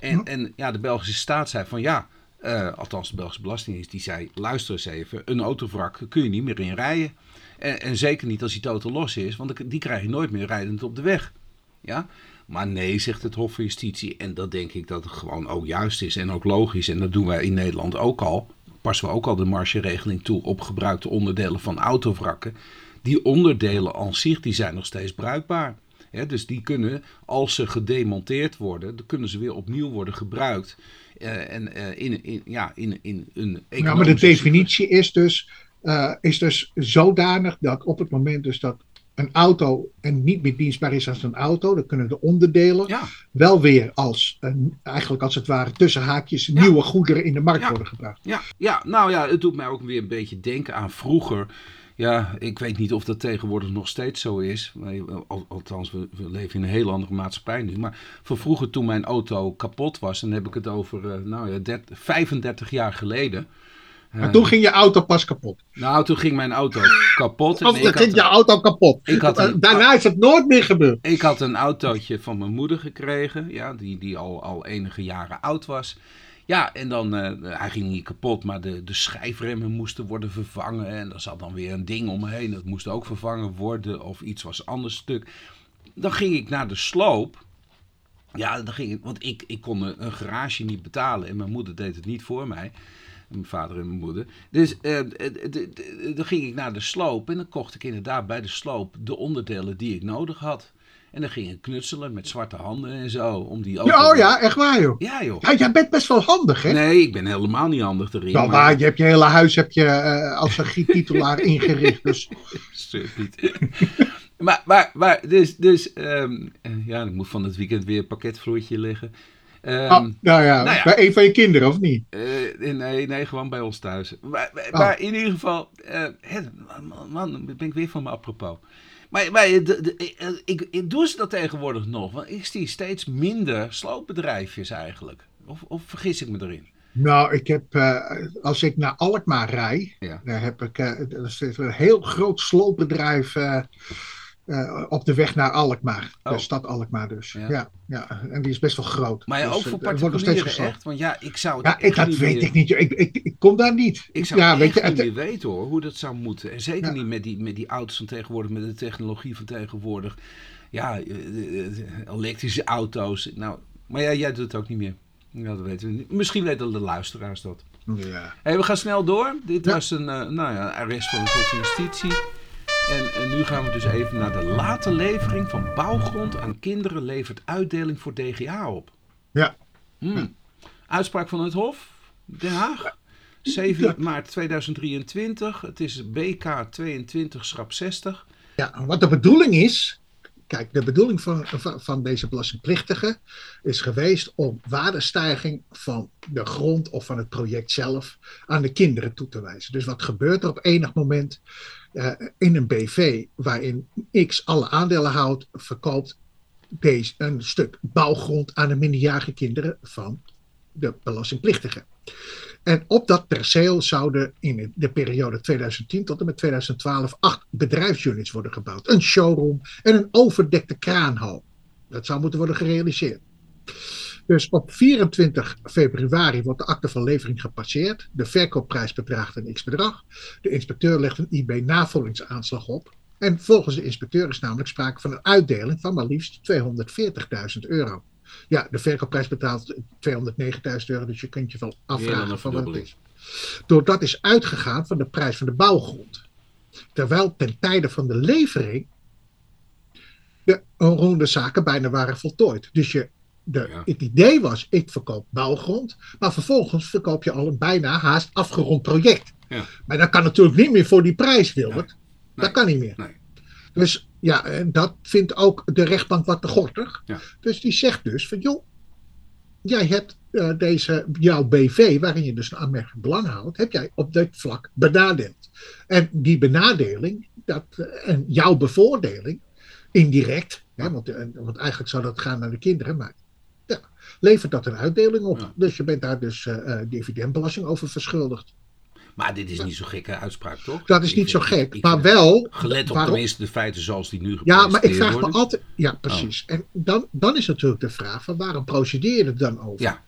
En, en ja, de Belgische staat zei van ja, eh, althans de Belgische Belastingdienst, die zei luister eens even, een autovrak kun je niet meer in rijden. En, en zeker niet als die totaal los is, want die krijg je nooit meer rijdend op de weg. Ja? Maar nee, zegt het Hof van Justitie. En dat denk ik dat het gewoon ook juist is en ook logisch. En dat doen wij in Nederland ook al. Passen we ook al de margeregeling toe op gebruikte onderdelen van autovrakken. Die onderdelen aan zich die zijn nog steeds bruikbaar. Dus die kunnen, als ze gedemonteerd worden, dan kunnen ze weer opnieuw worden gebruikt. Eh, en eh, in, in, ja, in, in een Ja, maar de definitie is dus, eh, is dus zodanig dat op het moment dus dat een auto en niet meer dienstbaar is als een auto, dan kunnen de onderdelen Ja, wel weer als, een, eigenlijk als het ware tussen haakjes, Ja. nieuwe goederen in de markt Ja. worden gebracht. Ja, ja, nou ja, het doet mij ook weer een beetje denken aan vroeger. Ja, ik weet niet of dat tegenwoordig nog steeds zo is. Al- Althans, we, we leven in een heel andere maatschappij nu. Maar van vroeger toen mijn auto kapot was, dan heb ik het over eh, nou ja, 30 35 jaar geleden. Maar Eh, toen ging je auto pas kapot. Nou, toen ging mijn auto kapot. Of dan ging je auto kapot. ik had een- Eh, Daarna is het nooit meer gebeurd. ik had een autootje van mijn moeder gekregen, ja, die, die al, al enige jaren oud was. Ja, en dan, eh, hij ging niet kapot, maar de, de schijfremmen moesten worden vervangen. En er zat dan weer een ding omheen, dat moest ook vervangen worden. Of iets was anders stuk. Dan ging ik naar de sloop. Ja, dan ging ik, want ik, ik kon een, garage niet betalen. En mijn moeder deed het niet voor mij. Mijn vader en mijn moeder. Dus d- dan ging ik naar de sloop. En dan kocht ik inderdaad bij de sloop de onderdelen die ik nodig had. En dan gingen knutselen met zwarte handen en zo. Om die ja, oh ja, echt waar joh. Ja joh. Ja, jij bent best wel handig hè? Nee, ik ben helemaal niet handig erin. Nou, maar... maar je hebt je hele huis heb je, uh, als een giettitelaar ingericht. Dus. niet. maar, maar, maar, dus, dus um, ja, ik moet van het weekend weer een pakketvloertje liggen. Um, oh, nou, ja, nou ja, bij een van je kinderen, of niet? Uh, nee, nee, gewoon bij ons thuis. Maar, maar oh. in ieder geval, uh, man, man, ben ik weer van me apropos. Maar, maar de, de, ik, ik, doe ze dat tegenwoordig nog? Want ik zie steeds minder sloopbedrijfjes eigenlijk. Of, of vergis ik me erin? Nou, ik heb, uh, als ik naar Alkmaar rij, ja. daar heb ik uh, een heel groot sloopbedrijf uh, uh, op de weg naar Alkmaar. Oh. De stad Alkmaar dus. Ja. ja. Ja, en die is best wel groot. Maar ja, dus, ook voor particulieren echt? Want ja, ik zou het ja, ik, dat weet ik niet. Ik, ik, ik, kom daar niet. Ik zou ja, weet je, niet meer weten hoor, hoe dat zou moeten. En zeker niet met die, met die auto's van tegenwoordig, met de technologie van tegenwoordig. Ja, eh, eh, elektrische auto's. Nou, maar ja, jij doet het ook niet meer. Ja, dat weten we niet. Misschien weten de luisteraars dat. Ja. Hey, we gaan snel door. Dit was een uh, nou ja, arrest van de Justitie. En, en, nu gaan we dus even naar de late levering van bouwgrond aan kinderen levert uitdeling voor DGA op. Ja. Hmm. Uitspraak van het Hof, Den Haag. 7 maart 2023. Het is BK 22 schrap 60. Ja, wat de bedoeling is. Kijk, de bedoeling van, van, van deze belastingplichtige is geweest om waardestijging van de grond of van het project zelf aan de kinderen toe te wijzen. Dus wat gebeurt er op enig moment uh, in een BV waarin X alle aandelen houdt, verkoopt deze een stuk bouwgrond aan de minderjarige kinderen van de belastingplichtige. En op dat perceel zouden in de periode 2010 tot en met 2012 acht bedrijfsunits worden gebouwd. Een showroom en een overdekte kraanhal. Dat zou moeten worden gerealiseerd. Dus op 24 februari wordt de akte van levering gepasseerd. De verkoopprijs bedraagt een x-bedrag. De inspecteur legt een IB-navolgingsaanslag op. En volgens de inspecteur is namelijk sprake van een uitdeling van maar liefst 240.000 euro. Ja, de verkoopprijs betaalt 209.000 euro, dus je kunt je wel afvragen van wat het is. Doordat is uitgegaan van de prijs van de bouwgrond. Terwijl ten tijde van de levering de onroerende zaken bijna waren voltooid. Dus je de, Het idee was, ik verkoop bouwgrond, maar vervolgens verkoop je al een bijna haast afgerond project. Ja. Maar dat kan natuurlijk niet meer voor die prijs, Wilbert. Dat kan niet meer. Nee. Dus ja, en dat vindt ook de rechtbank wat te gortig. Ja. Dus die zegt dus van, joh, jij hebt uh, deze, jouw BV, waarin je dus een aanmerkelijk belang houdt, heb jij op dit vlak benadeeld. En die benadeling, dat, uh, en jouw bevoordeling, indirect, hè, want, uh, want eigenlijk zou dat gaan naar de kinderen, maar ja, levert dat een uitdeling op. Dus je bent daar dus dividendbelasting over verschuldigd. Maar dit is niet zo'n gekke uitspraak, toch? Dat is niet zo gek, maar wel... Gelet op waarom, tenminste de feiten zoals die nu Ja, maar ik vraag worden. me altijd... Ja, precies. Oh. En dan, dan is natuurlijk de vraag van waarom procedeer je er dan over? Ja.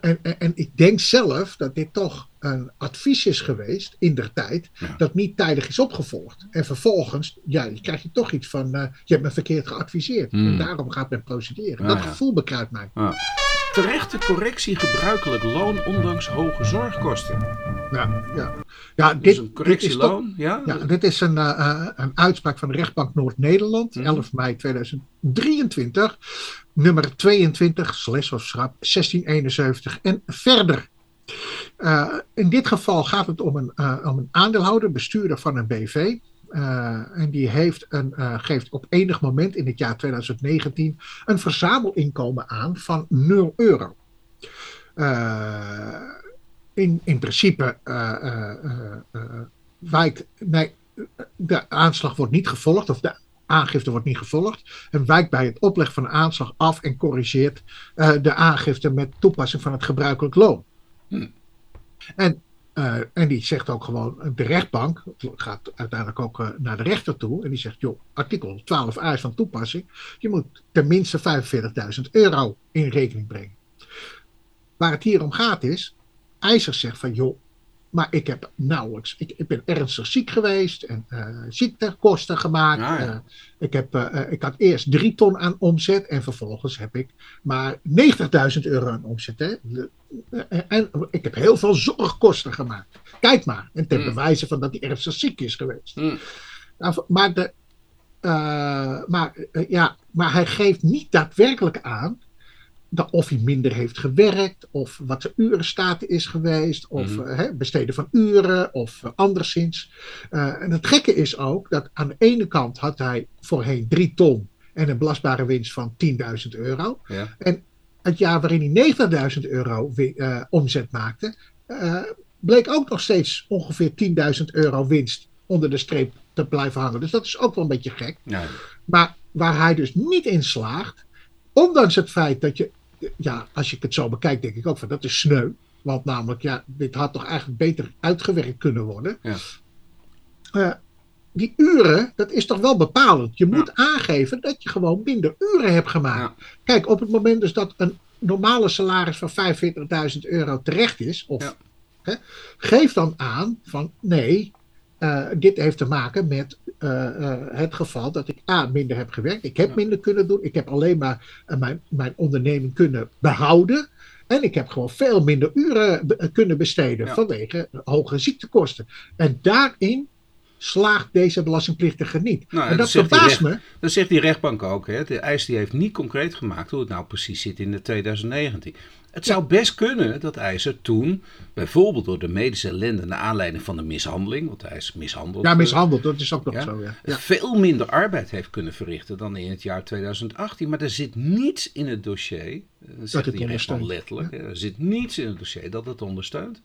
En, en, en, ik denk zelf dat dit toch een advies is geweest in der tijd, dat niet tijdig is opgevolgd. En vervolgens, ja, je krijg je toch iets van, uh, je hebt me verkeerd geadviseerd. En hmm. daarom gaat men procederen. dat gevoel bekruipt mij. Terechte correctie gebruikelijk loon ondanks hoge zorgkosten. Ja, ja. ja dit, een correctieloon, dit is ja? ja? Dit is een, uh, een uitspraak van de rechtbank Noord-Nederland, 11 hmm. mei 2023 nummer 22, slash of schrap 1671 en verder. Uh, in dit geval gaat het om een, uh, om een aandeelhouder, bestuurder van een BV. Uh, en die heeft een, geeft op enig moment in het jaar 2019 een verzamelinkomen aan van 0 euro. in, in principe wijkt, nee, de aanslag wordt niet gevolgd, of de aangifte wordt niet gevolgd en wijkt bij het opleggen van de aanslag af en corrigeert uh, de aangifte met toepassing van het gebruikelijk loon. Hm. En, uh, en die zegt ook gewoon, de rechtbank gaat uiteindelijk ook uh, naar de rechter toe en die zegt, joh, artikel 12a is van toepassing, je moet tenminste 45.000 euro in rekening brengen. Waar het hier om gaat is, IJzer zegt van, joh, maar ik heb nauwelijks. Ik, ik ben ernstig ziek geweest en uh, ziektekosten gemaakt. Ah, uh, ik, heb, uh, ik had eerst drie ton aan omzet en vervolgens heb ik maar 90.000 euro aan omzet. Hè. En ik heb heel veel zorgkosten gemaakt. Kijk maar. En ten mm. bewijze van dat hij ernstig ziek is geweest. Mm. Nou, maar de, eh, maar, eh, ja, maar hij geeft niet daadwerkelijk aan of hij minder heeft gewerkt, of wat de urenstaat is geweest, of Mhm. eh, hè, besteden van uren, of eh, anderszins. Eh, en het gekke is ook dat aan de ene kant had hij voorheen drie ton en een belastbare winst van 10.000 euro. Ja. Het jaar waarin hij 90.000 euro omzet maakte, bleek ook nog steeds ongeveer 10.000 euro winst onder de streep te blijven hangen. Dus dat is ook wel een beetje gek. Ja. Maar waar hij dus niet in slaagt, ondanks het feit dat je, ja, als je het zo bekijkt, denk ik ook van dat is sneu. Want namelijk, ja, dit had toch eigenlijk beter uitgewerkt kunnen worden. Ja. Eh, die uren, dat is toch wel bepalend. Je moet aangeven dat je gewoon minder uren hebt gemaakt. Kijk, op het moment dus dat een normale salaris van 45.000 euro terecht is, of hè, geef dan aan van nee, eh, dit heeft te maken met eh, eh, het geval dat ik A, minder heb gewerkt. Ik heb minder kunnen doen. Ik heb alleen maar mijn, mijn onderneming kunnen behouden. En ik heb gewoon veel minder uren be- kunnen besteden Ja. vanwege hoge ziektekosten. En daarin slaagt deze belastingplichtige niet. Nou, en dat verbaast me. Dat zegt die rechtbank ook. Hè. De eis die heeft niet concreet gemaakt hoe het nou precies zit in de 2019. Het zou best kunnen dat IJzer toen, bijvoorbeeld door de medische ellende naar aanleiding van de mishandeling, want hij is mishandeld, Ja, eh, mishandeld, dat is ook nog Ja. zo. Ja. Ja. veel minder arbeid heeft kunnen verrichten dan in het jaar 2018. Maar er zit niets in het dossier, eh, zegt het rechtbank ondersteunt. letterlijk, er zit niets in het dossier dat het ondersteunt.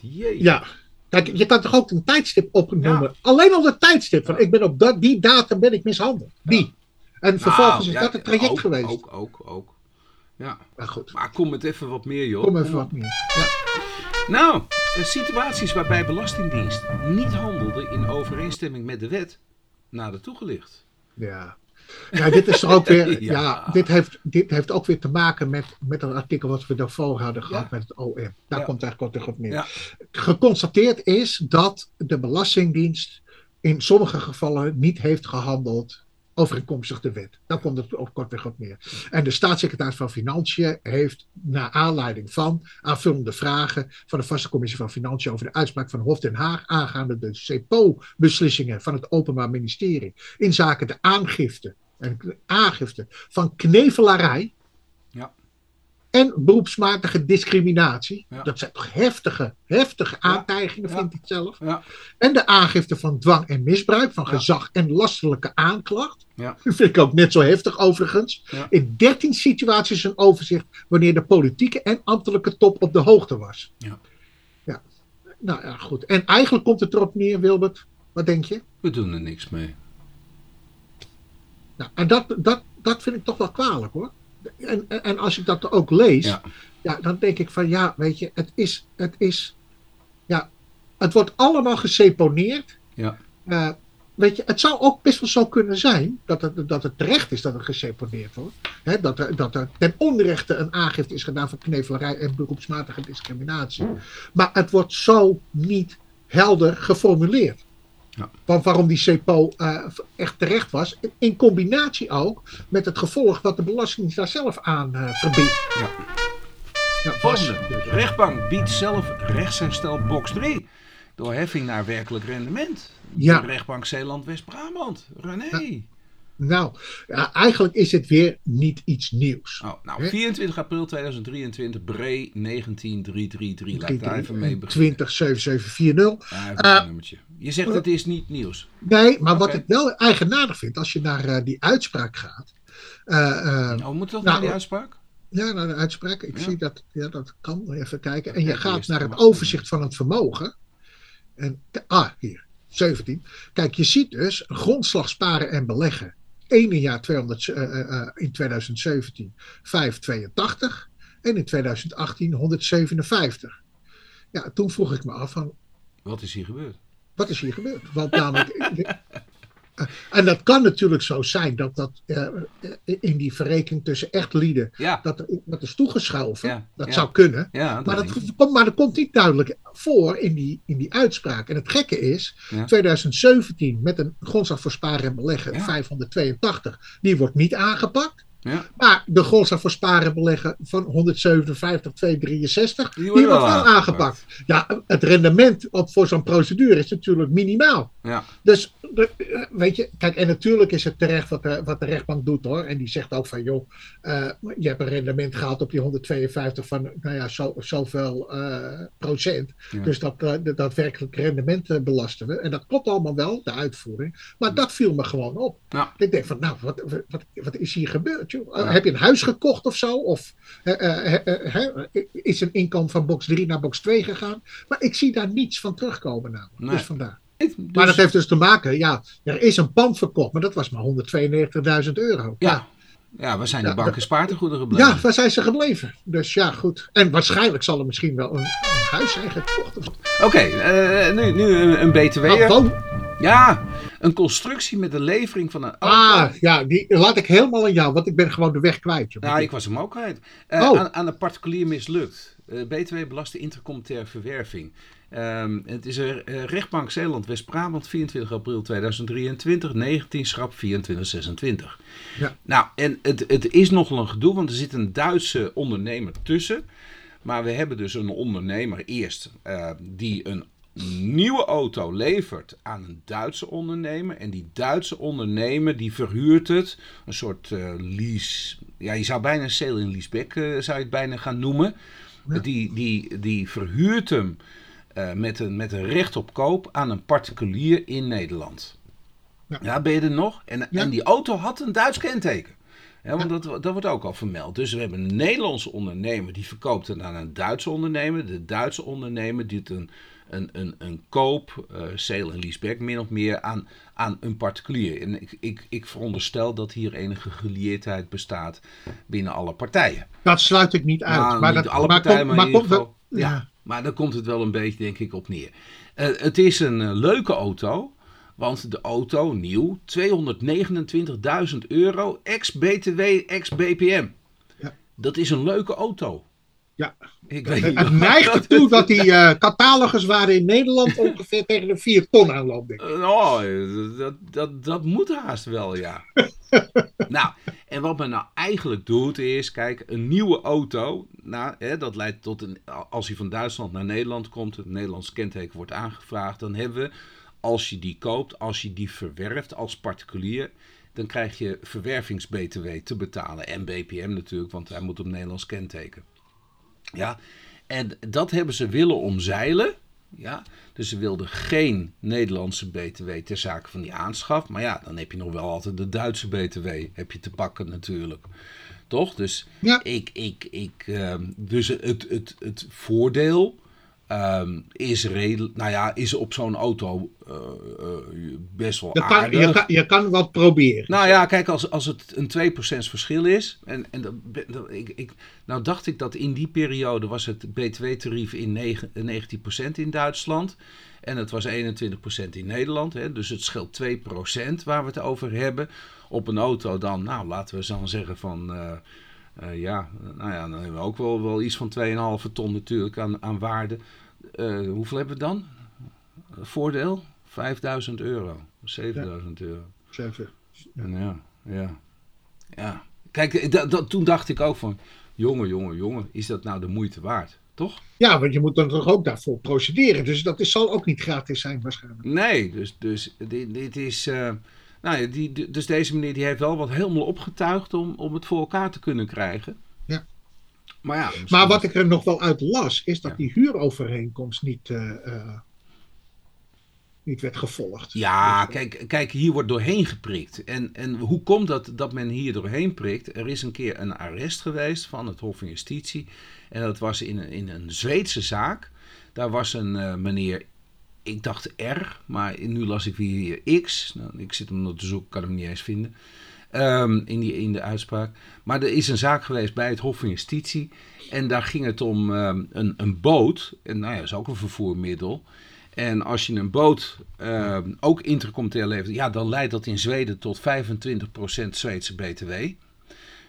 Jee. Ja. Kijk, je kan toch ook een tijdstip opnoemen. Alleen al de tijdstip van ik ben op dat, die datum ben ik mishandeld. Die. En vervolgens Nou, is dat het traject ook, geweest. Ook, ook, ook. Ja. Maar goed, Maar kom met even wat meer, joh. kom even wat meer. Ja. Nou, eh, situaties waarbij Belastingdienst niet handelde in overeenstemming met de wet, nader toegelicht. Ja. Ja, dit is toch ook weer. Ja. ja. dit, heeft, dit heeft ook weer te maken met, met dat artikel wat we daarvoor hadden gehad Ja. met het OM. Daar Ja. komt eigenlijk terug op neer. Geconstateerd is dat de Belastingdienst in sommige gevallen niet heeft gehandeld overeenkomstig de wet. Daar komt het op kortweg op neer. En de staatssecretaris van Financiën heeft naar aanleiding van aanvullende vragen van de vaste commissie van Financiën over de uitspraak van Hof Den Haag aangaande de CPO-beslissingen van het Openbaar Ministerie in zaken de aangifte en aangifte van knevelarij. En beroepsmatige discriminatie. Ja. Dat zijn toch heftige, heftige aantijgingen, Ja. vind ik zelf. Ja, En de aangifte van dwang en misbruik, van gezag en lastelijke aanklacht. Ja. Dat vind ik ook net zo heftig overigens. In 13 situaties een overzicht wanneer de politieke en ambtelijke top op de hoogte was. Ja. ja. Nou ja, goed. En eigenlijk komt het erop neer, Wilbert. Wat denk je? we doen er niks mee. Nou, en dat, dat, dat vind ik toch wel kwalijk hoor. En, en, als ik dat ook lees, Ja. ja. dan denk ik van ja, weet je, het is, het is, ja, het wordt allemaal geseponeerd. Ja. Eh, weet je, het zou ook best wel zo kunnen zijn dat het, dat het terecht is dat het geseponeerd wordt. Hè, dat, er, dat er ten onrechte een aangifte is gedaan van knevelarij en beroepsmatige discriminatie. Maar het wordt zo niet helder geformuleerd. Ja. Waarom die CEPO eh, echt terecht was. In combinatie ook met het gevolg wat de Belastingdienst daar zelf aan eh verbiedt. Ja. Ja. Volgende. De rechtbank biedt zelf rechtsherstel box 3. Door heffing naar werkelijk rendement. Ja. De rechtbank Zeeland-West-Brabant. René. Nou, eigenlijk is het weer niet iets nieuws. Oh, nou, Hè? 24 april 2023, Bre 19333. Laat ik daar even mee beginnen. 207740. Ja, even Eh. Je zegt het is niet nieuws. Nee, maar wat ik wel eigenaardig vind, als je naar eh, die uitspraak gaat. eh, eh, Oh, moet dat nou, naar die uitspraak? ja, naar de uitspraak. Ik Ja. zie dat, ja, dat kan. Even kijken. En je gaat naar het overzicht van het vermogen. En, ah, hier, 17. Kijk, je ziet dus grondslag sparen en beleggen. Ene jaar 200, eh, eh, eh, in 2017 582 en in 2018 157. Ja, toen vroeg ik me af van, Wat is hier gebeurd? wat is hier gebeurd? Want namelijk. eh, en dat kan natuurlijk zo zijn dat dat eh, eh, in die verrekening tussen echt lieden. Ja, dat wat is toegeschoven. Ja, dat ja. zou kunnen. dat Maar dat, komt, maar dat komt niet duidelijk voor in die, in die uitspraak. En het gekke is, Ja. 2017 met een grondslag voor sparen en beleggen Ja. 582, die wordt niet aangepakt. Ja, Maar de grondslag voor sparen en beleggen van 157, 263, Die wordt wel aangepakt. Ja, het rendement op, voor zo'n procedure is natuurlijk minimaal. ja. Dus weet je, kijk, en natuurlijk is het terecht wat de, wat de rechtbank doet hoor. En die zegt ook van, joh, uh, je hebt een rendement gehad op die 152 van, nou ja, zo, zoveel uh, procent. Dus dat, uh, dat daadwerkelijk rendement belasten we. En dat klopt allemaal wel, de uitvoering. Maar dat viel me gewoon op. Ja. Ik denk van, nou, wat, wat, wat is hier gebeurd? Heb je een huis gekocht of zo? Of is een inkomen van box 3 naar box 2 gegaan? Maar ik zie daar niets van terugkomen namelijk. Nee. Dus vandaar. Dus... Maar dat heeft dus te maken, ja, er is een pand verkocht, maar dat was maar 192.000 euro. Ja. ja. waar zijn de banken spaartegoeden gebleven? Ja, waar zijn ze gebleven? Dus ja, goed. En waarschijnlijk zal er misschien wel een, een huis zijn gekocht. Oké, okay, uh, eh, nu, nu een, een BTW. Nou, ja, een constructie met de levering van een auto. Ah, ja, die laat ik helemaal aan jou, want ik ben gewoon de weg kwijt. Ja, ik was hem ook kwijt. Uh, oh. aan, aan een particulier mislukt. Uh, BTW belaste intercomunitaire verwerving. Um, het is een rechtbank Zeeland-West-Brabant, 24 april 2023, 19 schrap 2426. Ja. Nou, en het, het is nogal een gedoe, want er zit een Duitse ondernemer tussen. Maar we hebben dus een ondernemer eerst uh, die een nieuwe auto levert aan een Duitse ondernemer. En die Duitse ondernemer die verhuurt het, een soort uh, lease. Ja, je zou bijna een sale in leaseback uh, zou je het bijna gaan noemen. Ja. Die, die, die verhuurt hem uh, met, een, met een recht op koop aan een particulier in Nederland. Ja, ja ben je er nog? En, ja. en die auto had een Duits kenteken. Ja, want dat, dat wordt ook al vermeld. Dus we hebben een Nederlandse ondernemer die verkoopt het aan een Duitse ondernemer. De Duitse ondernemer doet een, een, een, een koop, uh, sale en leaseback min of meer aan, aan een particulier. En ik, ik, ik veronderstel dat hier enige gelieerdheid bestaat binnen alle partijen. Dat sluit ik niet uit. Nou, maar niet dat, alle maar partijen, kom, maar, in ja. ja. Maar daar komt het wel een beetje, denk ik, op neer. Uh, het is een uh, leuke auto. Want de auto, nieuw, 229.000 euro, ex-BTW, ex-BPM. Ja. Dat is een leuke auto. Ja, ik weet het neigt ertoe dat die uh, catalogus waren in Nederland ongeveer tegen de 4 ton aanloopt. Denk ik. Oh, dat, dat, dat moet haast wel, ja. nou, en wat men nou eigenlijk doet is, kijk, een nieuwe auto, nou, hè, dat leidt tot een, als hij van Duitsland naar Nederland komt, het Nederlands kenteken wordt aangevraagd, dan hebben we, als je die koopt, als je die verwerft als particulier, dan krijg je verwervings-BTW te betalen. En BPM natuurlijk, want hij moet op Nederlands kenteken. Ja, en dat hebben ze willen omzeilen. Ja, dus ze wilden geen Nederlandse BTW ter zake van die aanschaf. Maar ja, dan heb je nog wel altijd de Duitse BTW heb je te pakken natuurlijk. Toch? Dus, ja. ik, ik, ik, uh, dus het, het, het voordeel Um, is, redelijk, nou ja, is op zo'n auto uh, uh, best wel je aardig. Kan, je, kan, je kan wat proberen. Nou ja, kijk, als, als het een 2% verschil is. En, en dat, dat, ik, ik, nou dacht ik dat in die periode was het btw-tarief in 9, 19% in Duitsland. En het was 21% in Nederland. Hè, dus het scheelt 2% waar we het over hebben. Op een auto dan, nou laten we dan zeggen van... Uh, ja, nou ja, dan hebben we ook wel, wel iets van 2,5 ton natuurlijk aan, aan waarde. Uh, hoeveel hebben we dan? Voordeel? 5000 euro. 7000 ja. euro. 7. Ja. ja, ja. ja. Kijk, dat, toen dacht ik ook van, jongen, jongen, jongen, is dat nou de moeite waard? Toch? Ja, want je moet dan toch ook daarvoor procederen. Dus dat is, zal ook niet gratis zijn waarschijnlijk. Nee, dus, dus dit, dit is... Uh, nou ja, die, dus deze meneer die heeft wel wat helemaal opgetuigd om, om het voor elkaar te kunnen krijgen. Maar, ja, maar wat ik er nog wel uit las, is dat ja. die huurovereenkomst niet, uh, uh, niet werd gevolgd. Ja, kijk, kijk, hier wordt doorheen geprikt. En, en hoe komt dat dat men hier doorheen prikt? Er is een keer een arrest geweest van het Hof van Justitie. En dat was in, in een Zweedse zaak. Daar was een uh, meneer ik dacht R, maar nu las ik weer X. Nou, ik zit hem nog te zoeken, kan hem niet eens vinden. Um, in, die, in de uitspraak. Maar er is een zaak geweest bij het Hof van Justitie. En daar ging het om um, een, een boot. En nou ja, dat is ook een vervoermiddel. En als je een boot um, ook intercommunitair levert, ja, dan leidt dat in Zweden tot 25% Zweedse BTW.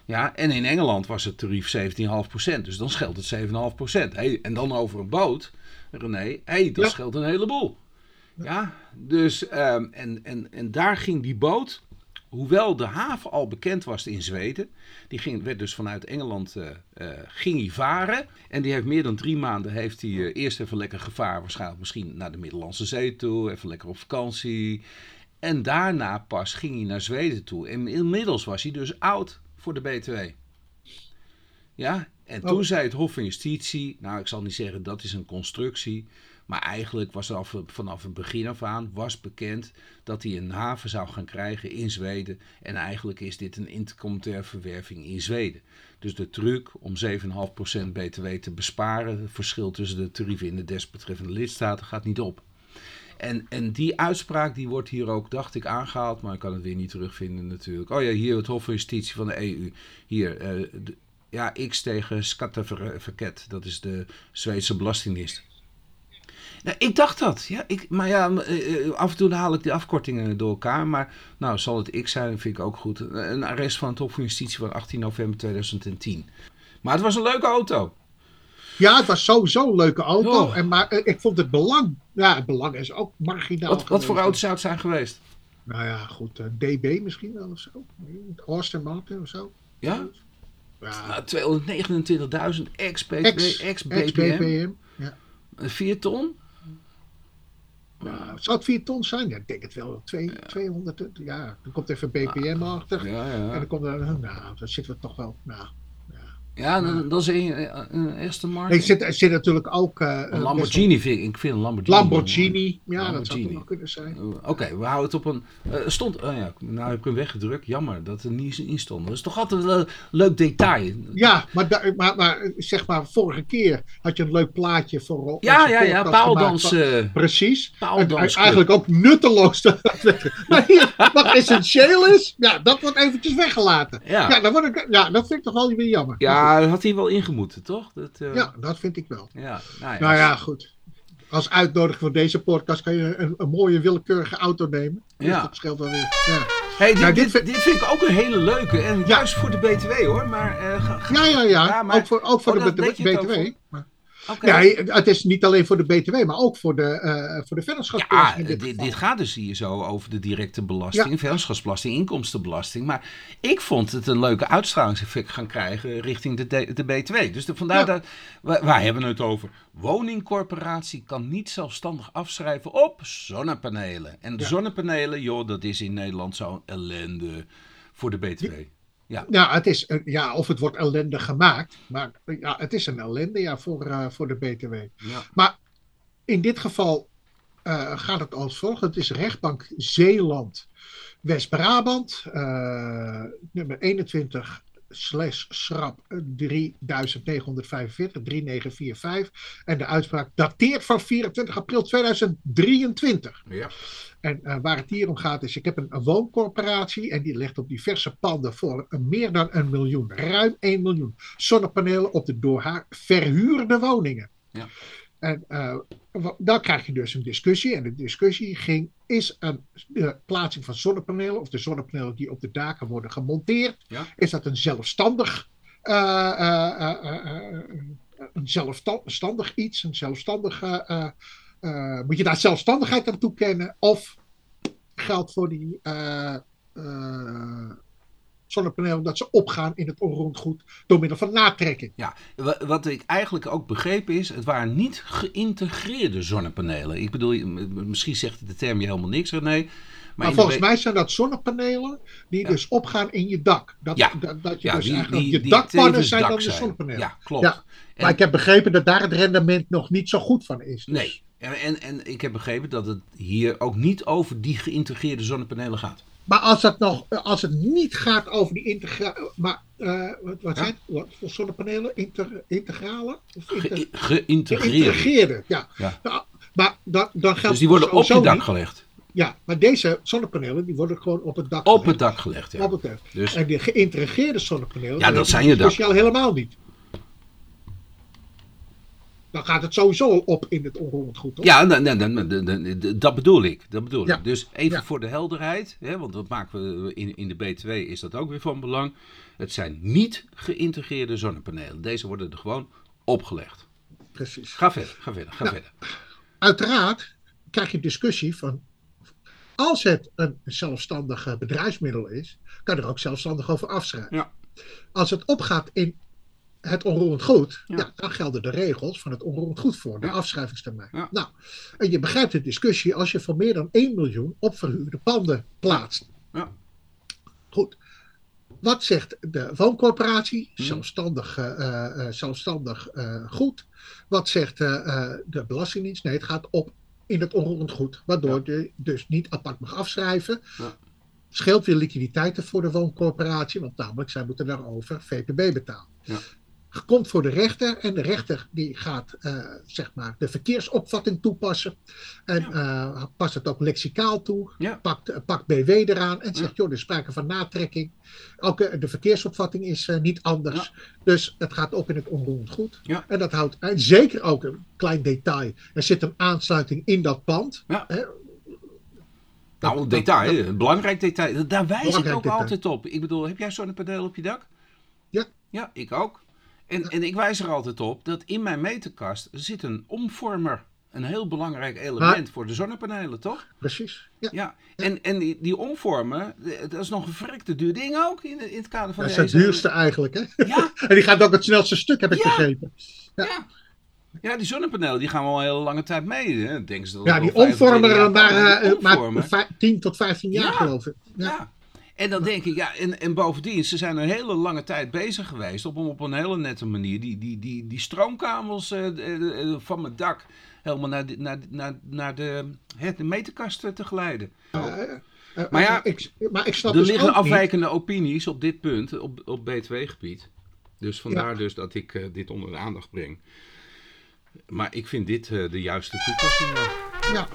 Ja, en in Engeland was het tarief 17,5%. Dus dan scheelt het 7,5%. Hey, en dan over een boot. René, hey, dat ja. scheelt een heleboel. Ja, dus um, en, en, en daar ging die boot, hoewel de haven al bekend was in Zweden, die ging, werd dus vanuit Engeland uh, uh, ging hij varen. En die heeft meer dan drie maanden, heeft hij uh, eerst even lekker gevaar, waarschijnlijk misschien naar de Middellandse Zee toe, even lekker op vakantie. En daarna pas ging hij naar Zweden toe. En inmiddels was hij dus oud voor de BTW. Ja, en toen Oh. zei het Hof van Justitie, nou ik zal niet zeggen dat is een constructie, maar eigenlijk was af, vanaf het begin af aan was bekend dat hij een haven zou gaan krijgen in Zweden. En eigenlijk is dit een intercommunautaire verwerving in Zweden. Dus de truc om 7,5% BTW te besparen, het verschil tussen de tarieven in de desbetreffende lidstaten, gaat niet op. En, en die uitspraak die wordt hier ook, dacht ik, aangehaald, maar ik kan het weer niet terugvinden natuurlijk. Oh ja, hier het Hof van Justitie van de EU. Hier, eh, ja, X tegen Skatteverket, dat is de Zweedse belastingdienst. Nou, ik dacht dat, ja, ik, maar ja, eh, eh, af en toe haal ik die afkortingen door elkaar. Maar nou, zal het X zijn, vind ik ook goed. Een arrest van het Hof van Justitie van 18 november 2010. Maar het was een leuke auto. Ja, het was sowieso een leuke auto. Oh. En, maar eh, ik vond het belang. Ja, het belang is ook marginaal. Wat, wat voor auto's zou het zijn geweest? Nou ja, goed. DB misschien wel of zo. Austin Martin of zo. Ja? Ja, Nou, 229.000 ex-BTW, ex, ex-BPM, ex-BPM. Ja. 4 ton. Nou, zou het 4 ton zijn? Ja, ik denk het wel. Twee, 200. eh, Ja, dan komt even BPM achter. Ja, En ja. dan komt er. Nou, dan zitten we toch wel. Nou. Ja, dan- dat is een, een eerste markt. Er zit, er zit natuurlijk ook. eh, Een Lamborghini vind ik. Ik vind een Lamborghini. Lamborghini. Ja, dat zou toch nog kunnen zijn. Uh, Oké, we houden het op een. eh, stond. Oh ja, nou heb ik hem weggedrukt. Jammer dat er niet in stond. Dat is toch altijd een leuk detail. Ja, maar, da- maar, maar zeg maar, vorige keer had je een leuk plaatje voor. ja, ja, ja. Paaldans. eh, Precies. Paaldans En eigenlijk ook nutteloos. maar hier, wat essentieel is, ja, dat wordt eventjes weggelaten. Ja. Ja, dan word ik, ja, dat vind ik toch wel weer jammer. ja, dat had hij wel ingemoeten, toch? Dat, eh, Ja, dat vind ik wel. ja, nou ja. Nou ja, goed. Als uitnodiging voor deze podcast kan je een, een mooie willekeurige auto nemen. Dus Ja. dat scheelt wel weer. Ja. Hey, dit, Nou, dit dit, vind- dit vind ik ook een hele leuke. En juist voor de BTW hoor. Maar, eh, ga- ga- Ja, ja, ja. Ja, maar- ook voor, ook voor Oh, de ook BTW. voor? Maar- Ja, het is niet alleen voor de BTW, maar ook voor de, eh voor de vennootschapsbelasting. Ja, dit dit, gaat dus hier zo over de directe belasting, Ja. vennootschapsbelasting, inkomstenbelasting. Maar ik vond het een leuke uitstralingseffect gaan krijgen richting de, de, de BTW. Dus de, vandaar Ja. dat, waar, waar hebben we het over? Woningcorporatie kan niet zelfstandig afschrijven op zonnepanelen. En de Ja. zonnepanelen, joh, dat is in Nederland zo'n ellende voor de BTW. Ja, Ja, het is, een- ja, of het wordt ellendig gemaakt, maar ja, het is een ellende ja, voor, eh, voor de BTW. ja. Maar in dit geval eh, gaat het als volgt. Het is rechtbank Zeeland, West-Brabant, eh, nummer 21 slash schrap 3945, 3945. En de uitspraak dateert van 24 april 2023. ja. En eh, waar het hier om gaat is, ik heb een, een wooncorporatie en die legt op diverse panden voor meer dan een miljoen, ruim 1 miljoen zonnepanelen op de door haar verhuurde woningen. Ja. En eh, wa- dan krijg je dus een discussie. En de discussie ging, is een de plaatsing van zonnepanelen of de zonnepanelen die op de daken worden gemonteerd, Ja. is dat een zelfstandig, eh, eh, eh, eh, eh, een zelfstandig iets, een zelfstandige eh, moet je daar zelfstandigheid aan toekennen? Of geldt voor die eh, eh, zonnepanelen dat ze opgaan in het onroerend goed door middel van natrekking? Ja, wa- wat ik eigenlijk ook begrepen is, het waren niet geïntegreerde zonnepanelen. Ik bedoel, misschien zegt de term je helemaal niks, René. Maar, volgens mij zijn dat zonnepanelen die Ja. dus opgaan in je dak. Dat, Ja. dat, dat je ja, dus die, je die dakpannen zijn dak dan de zonnepanelen. Ja, klopt. En- Maar ik heb begrepen dat daar het rendement nog niet zo goed van is. Dus- Nee, en, en, en ik heb begrepen dat het hier ook niet over die geïntegreerde zonnepanelen gaat. Maar als het, nog, als het niet gaat over die integrale. Maar eh, wat, wat Ja. zijn wat voor zonnepanelen? Inter, integrale? Of inter- Ge- geïntegreerde. Ja. Ja. Nou, maar dan, dan geldt Dus die worden op je dak niet- gelegd. Ja, maar deze zonnepanelen die worden gewoon op het dak Op gelegd. het dak gelegd, ja. Op het dak. Dus, En die geïntegreerde zonnepanelen. Ja, dat zijn je dak. Speciaal helemaal niet. Dan gaat het sowieso al op in het onroerend goed. Toch? ja, dat bedoel ik. Dat bedoel Ja. ik. Dus even Ja. voor de helderheid, hè, want dat maken we in, in de BTW is dat ook weer van belang. Het zijn niet geïntegreerde zonnepanelen. Deze worden er gewoon opgelegd. Precies. Ga verder, ga verder, ga Ja. verder. Uiteraard krijg je discussie van. Als het een zelfstandig bedrijfsmiddel is, kan je er ook zelfstandig over afschrijven. Ja. Als het opgaat in het onroerend goed, Ja. ja. dan gelden de regels van het onroerend goed voor, de Ja. afschrijvingstermijn. Ja. Nou, en je begrijpt de discussie als je van meer dan 1 miljoen op verhuurde panden plaatst. Ja. Goed. Wat zegt de wooncorporatie? Hm. Zelfstandig, eh, eh, eh, zelfstandig goed. Wat zegt de Belastingdienst? Nee, het gaat op in het onroerend goed. Waardoor je dus niet apart mag afschrijven. Ja. Scheelt weer liquiditeiten voor de wooncorporatie, want namelijk zij moeten daarover VPB betalen. Ja. Komt voor de rechter en de rechter die gaat eh, zeg maar de verkeersopvatting toepassen. En eh, past het ook lexicaal toe. Ja. Pakt, eh, pakt BW eraan en zegt: Ja. joh, er is sprake van natrekking. Ook de verkeersopvatting is niet anders. Dus het gaat ook in het onroerend goed. En dat houdt en zeker ook een klein detail. Er zit een aansluiting in dat pand. Hè? Nou, een detail, een belangrijk detail. Daar wijs ik ook detail. altijd op. Ik bedoel, heb jij zonnepanelen op je dak? Ja. Ja, ik ook. En, en ik wijs er altijd op dat in mijn meterkast zit een omvormer. Een heel belangrijk element voor de zonnepanelen, toch? Precies. Ja. Ja. En, en die, die omvormen, eh, dat is nog een verrekte duur ding ook in, in het kader van Dat is de het duurste eigenlijk. Hè? Ja, En die gaat ook het snelste stuk, heb ik Ja. begrepen. Ja. ja. Ja, die zonnepanelen die gaan wel een hele lange tijd mee. Hè? Denken ze dat Ja, die 25 omvormen maar, eh, maar omvormen. vij- 10 tot 15 jaar, Ja. geloof ik. Ja. Ja. En dan denk ik, ja, en, en bovendien, ze zijn een hele lange tijd bezig geweest om op een hele nette manier die, die, die, die stroomkabels eh, eh, eh, van mijn dak helemaal naar de, naar, naar, naar de, hè, de meterkast te geleiden. Eh, Maar ja, ik, maar ik snap er dus liggen niet- afwijkende opinies op dit punt, op, op B2-gebied. Dus vandaar dus dat ik dit onder de aandacht breng. Maar ik vind dit de juiste toepassing. ja.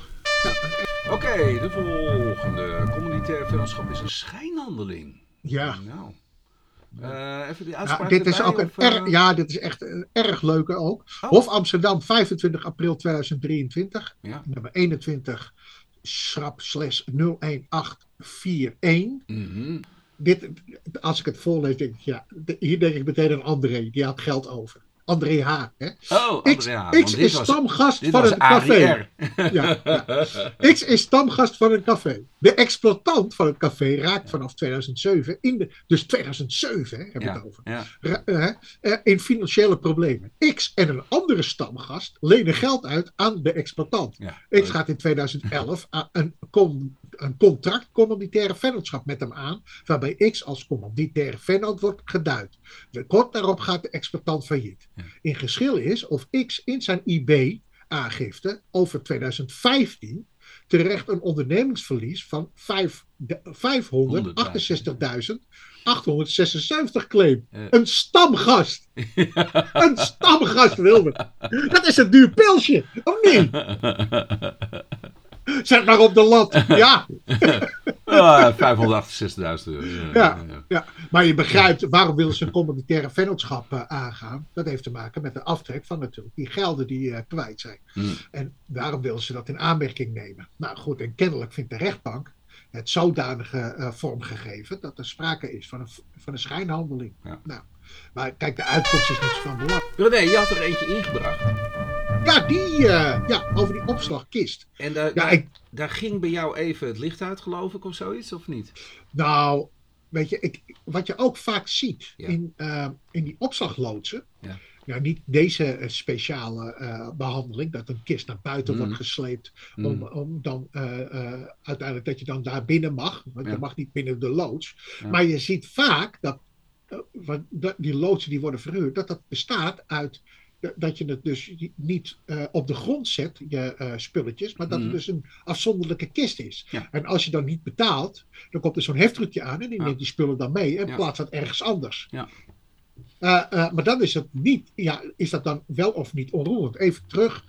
Ja. Oké, de volgende. Communitair vennootschap is een schijnhandeling. Ja. Nou. Eh, even die Ja, uitspraak dit is ook een of, eh, ja, dit is echt een erg leuke ook. Oh. Hof Amsterdam, 25 april 2023. Ja. Nummer 21, schrap slash 01841. mhm. Dit, als ik het voorlees, denk ik, ja, hier denk ik meteen aan André, die had geld over. André H. Hè? Oh, X, Andrea, X want dit is was, stamgast van een café. Ja, ja. X is stamgast van een café. De exploitant van het café raakt vanaf 2007, in de, dus 2007 hè, heb ik Ja, het over, ra- eh, in financiële problemen. X en een andere stamgast lenen geld uit aan de exploitant. X gaat in 2011 aan een, com- een contract commanditaire vennootschap met hem aan, waarbij X als commanditaire vennoot wordt geduid. Kort daarop gaat de exploitant failliet. In geschil is of X in zijn IB-aangifte over 2015 terecht een ondernemingsverlies van vijf- de- 568.876 claim. Een stamgast. Een stamgast, Wilmer. Dat is een duur pilsje, of niet? Zet maar op de lat. Ja, Ah, 568.000 euro. Ja, Ja. maar je begrijpt waarom willen ze een commoditaire vennootschap eh, aangaan. Dat heeft te maken met de aftrek van natuurlijk die gelden die eh, kwijt zijn. Hmm. En daarom willen ze dat in aanmerking nemen. Nou goed, en kennelijk vindt de rechtbank het zodanige eh, vormgegeven dat er sprake is van een, van een schijnhandeling. Ja. Nou, maar kijk, de uitkomst is niet van belang. René, je had er eentje ingebracht. Ja, die, eh, ja, over die opslagkist. En daar, Ja, daar, ik, daar ging bij jou even het licht uit, geloof ik, of zoiets, of niet? nou, weet je, ik, wat je ook vaak ziet Ja. in, eh, in die opslagloodsen. Ja. Nou, niet deze eh, speciale eh, behandeling, dat een kist naar buiten Mm. wordt gesleept. Mm. Om, om dan uiteindelijk dat je dan daar binnen mag. Want Ja. je mag niet binnen de loods. Maar je ziet vaak dat, eh, dat die loodsen die worden verhuurd, dat dat bestaat uit eh, dat je het dus niet eh, op de grond zet, je spulletjes, maar dat Mhm. het dus een afzonderlijke kist is. Ja. En als je dan niet betaalt, dan komt er zo'n heftruckje aan en die Ja. neemt die spullen dan mee en Ja. plaatst dat ergens anders. Ja. Maar dan is het niet, ja, is dat dan wel of niet onroerend? Even terug.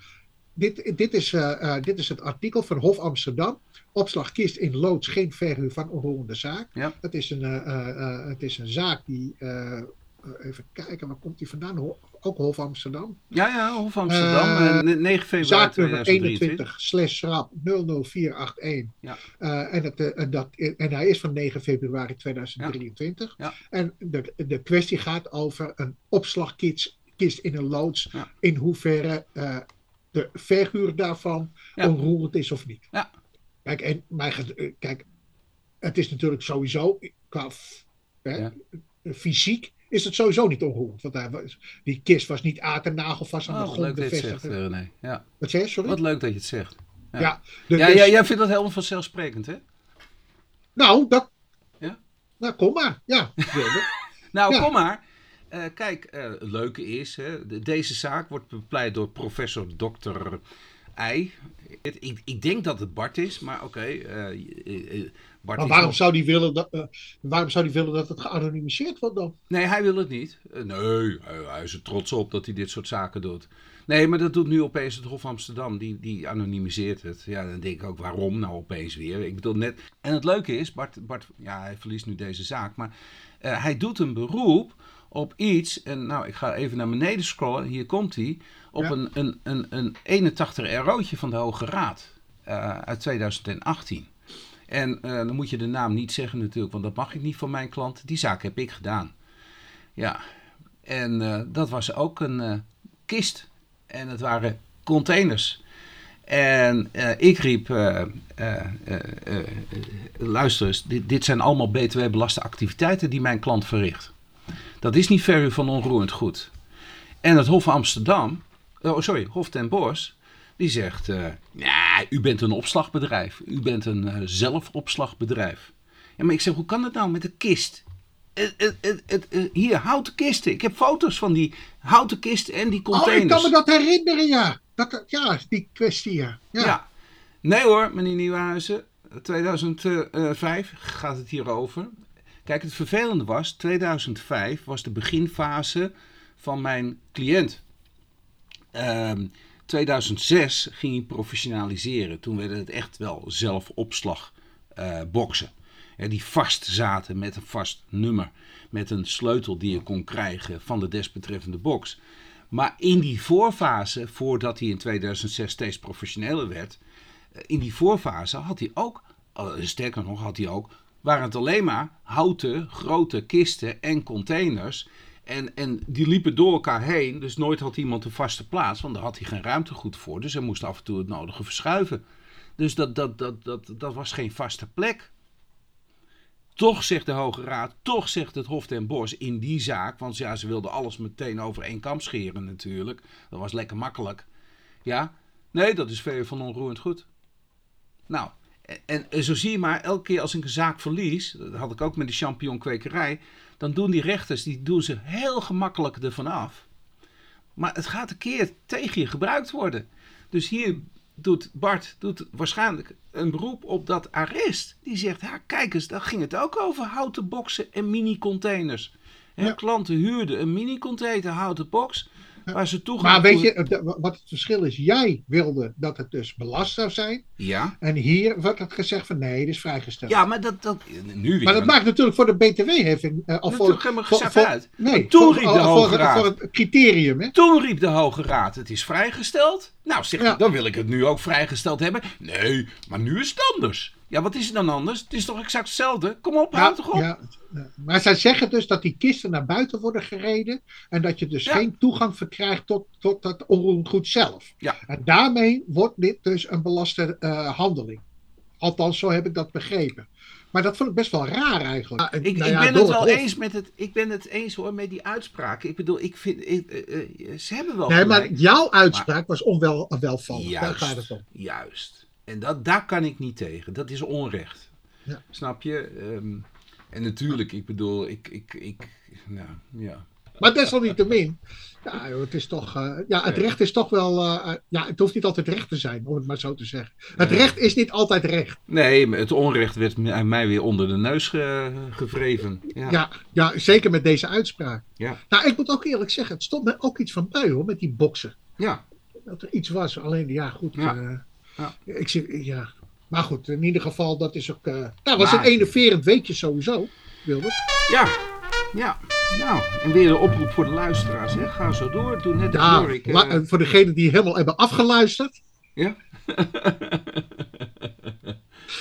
Dit, dit, is, dit is het artikel van Hof Amsterdam. Opslagkist in loods, geen verhuur van onroerende zaak. Ja. Het, is een, eh, eh, eh, het is een zaak die, even kijken, waar komt die vandaan? Ho- ook Hof Amsterdam. Ja, ja, Hof Amsterdam, eh, 9 februari Zaak nummer 2023. 21 slash schrap 00481. Ja. En, het, dat, en hij is van 9 februari 2023. Ja. En de, de kwestie gaat over een opslagkist kist in een loods. Ja. In hoeverre de verhuur daarvan onroerend is of niet. Ja. Kijk, en, maar, eh, kijk, het is natuurlijk sowieso qua hè, Ja. fysiek is het sowieso niet onroerend. Want hij die kist was niet aard en nagelvast aan Oh, de grond leuk dat je het bevestigd. zegt, René. Ja. Wat zei je, sorry? Wat leuk dat je het zegt. Ja, dus- ja, jij vindt dat helemaal vanzelfsprekend, hè? Nou, dat, Ja? nou, kom maar. Ja. Nou, Ja. kom maar. Eh, kijk, eh, het leuke is, hè, de- deze zaak wordt bepleit door professor Dr. Het- Ik, ik denk dat het Bart is, maar oké. eh, eh, eh, Bart Maar is waarom nog- zou die willen dat, waarom zou die willen dat het geanonimiseerd wordt dan? Nee, hij wil het niet. Nee, hij, hij is er trots op dat hij dit soort zaken doet. Nee, maar dat doet nu opeens het Hof Amsterdam. Die, die anonimiseert het. Ja, dan denk ik ook, waarom nou opeens weer? Ik bedoel net... En het leuke is, Bart, Bart ja, hij verliest nu deze zaak. Maar hij doet een beroep op iets. En nou, ik ga even naar beneden scrollen. Hier komt hij. Op Ja. een, een, een, een 81 RO'tje van de Hoge Raad. eh, uit 2018. En eh, dan moet je de naam niet zeggen natuurlijk, want dat mag ik niet van mijn klant. Die zaak heb ik gedaan. Ja, en eh, dat was ook een kist. En het waren containers. En ik riep, eh, luister eens, dit, dit zijn allemaal btw-belaste activiteiten die mijn klant verricht. Dat is niet verre van onroerend goed. En het Hof Amsterdam, oh sorry, Hof ten Bosch, die zegt, ja, u bent een opslagbedrijf. U bent een eh, zelfopslagbedrijf. Ja, maar ik zeg, hoe kan dat nou met een kist? Eh, hier, houten kisten. Ik heb foto's van die houten kisten en die Oh, ik containers. kan me dat herinneren, ja. Dat, ja, die kwestie, ja. Ja. ja. Nee hoor, meneer Nieuwenhuizen. 2005 gaat het hier over. Kijk, het vervelende was, 2005 was de beginfase van mijn cliënt. Ehm 2006 ging hij professionaliseren. Toen werden het echt wel zelfopslag eh die vast zaten met een vast nummer. Met een sleutel die je kon krijgen van de desbetreffende box. Maar in die voorfase, voordat hij in 2006 steeds professioneler werd, eh, in die voorfase had hij ook, eh, sterker nog had hij ook, waren het alleen maar houten grote kisten en containers. En, en die liepen door elkaar heen, dus nooit had iemand een vaste plaats, want daar had hij geen ruimte goed voor. Dus hij moest af en toe het nodige verschuiven. Dus dat, dat, dat, dat, dat was geen vaste plek. Toch zegt de Hoge Raad, toch zegt het Hof ten Bosch in die zaak, want ja, ze wilden alles meteen over één kam scheren natuurlijk. Dat was lekker makkelijk. Ja, nee, dat is ver van onroerend goed. Nou, en, en zo zie je maar, elke keer als ik een zaak verlies, dat had ik ook met de champignonkwekerij, dan doen die rechters, die doen ze heel gemakkelijk ervan af. Maar het gaat een keer tegen je gebruikt worden. Dus hier doet Bart doet waarschijnlijk een beroep op dat arrest. Die zegt, ja, kijk eens, daar ging het ook over houten boksen en mini-containers. Ja. Klanten huurden een mini-container houten box, waar ze toegang Maar weet je, het- wat het verschil is, jij wilde dat het dus belast zou zijn. Ja, En hier wordt het gezegd van nee, het is vrijgesteld. ja maar dat, dat nu weer. maar dat maakt natuurlijk voor de BTW-heffing. eh, of voor, natuurlijk helemaal gezegd voor- uit. Nee, Toen voor, riep de Hoge Raad. voor het criterium. Hè? Toen riep de Hoge Raad, het is vrijgesteld. Nou, zeg Ja. dan wil ik het nu ook vrijgesteld hebben. Nee, maar nu is het anders. Ja, wat is het dan anders? Het is toch exact hetzelfde? Kom op, houd toch op. ja, maar zij zeggen dus dat die kisten naar buiten worden gereden. En dat je dus Ja. geen toegang verkrijgt tot, tot dat onroerend goed zelf. Ja. En daarmee wordt dit dus een belaste eh, handeling. Althans, zo heb ik dat begrepen. Maar dat vond ik best wel raar eigenlijk. Ik, nou ik ben het wel eens met het. Ik ben het eens hoor met die uitspraken. Ik bedoel, ik vind. ik- eh, eh, ze hebben wel. Nee, maar jouw uitspraak was onwel, welvallig. Daar Juist, gaat het om. juist. En dat, daar kan ik niet tegen. Dat is onrecht. Ja. Snap je? Ehm, en natuurlijk, ik bedoel, ik, ik, ik, nou, ja. Maar desalniettemin, ja, het, is toch, eh, ja, het recht is toch wel. eh, eh, ja, het hoeft niet altijd recht te zijn, om het maar zo te zeggen. Het Nee. recht is niet altijd recht. Nee, maar het onrecht werd mij mij weer onder de neus ge- gevreven. Ja. Ja, ja, zeker met deze uitspraak. Ja. Nou, ik moet ook eerlijk zeggen, het stond me ook iets van bij hoor, met die boksen. ja. Dat er iets was, alleen ja, goed. Ja. Ja. Ik zie, ja. Maar goed, in ieder geval, dat is ook. nou, was Maar- een enerverend weekje sowieso, Wilbert. Ja, ja. Nou, en weer een oproep voor de luisteraars. Hè. Ga zo door. Doe net Ja, Jorik. eh, eh, voor degenen die helemaal hebben afgeluisterd. ja.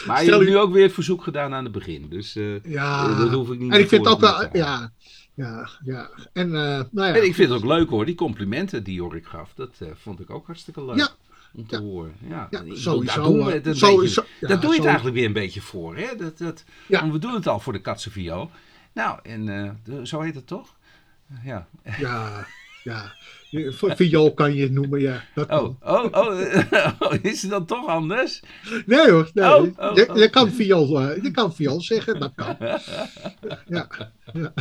maar je hebt u- nu ook weer het verzoek gedaan aan het begin. Dus Ja. dat hoef ik niet En ik vind het ook wel, ja, ja, ja. En, nou ja. En ik vind het ook leuk hoor, die complimenten die Jorik gaf. Dat vond ik ook hartstikke leuk. Ja. Om te Ja. horen. Sowieso, Daar doen we eh, het een zo- beetje, zo- ja, daar doe je het eigenlijk weer een beetje voor. Hè? Dat, dat, Ja. Want we doen het al voor de Katsenvio. Nou, en eh, de- zo heet het toch? Ja. Ja, ja. Viool kan je het noemen, ja. Dat oh, oh, oh, oh, is het dan toch anders? Nee hoor, nee. Oh, oh, je, je, kan viool, uh, je kan viool zeggen, dat kan. ja, ja.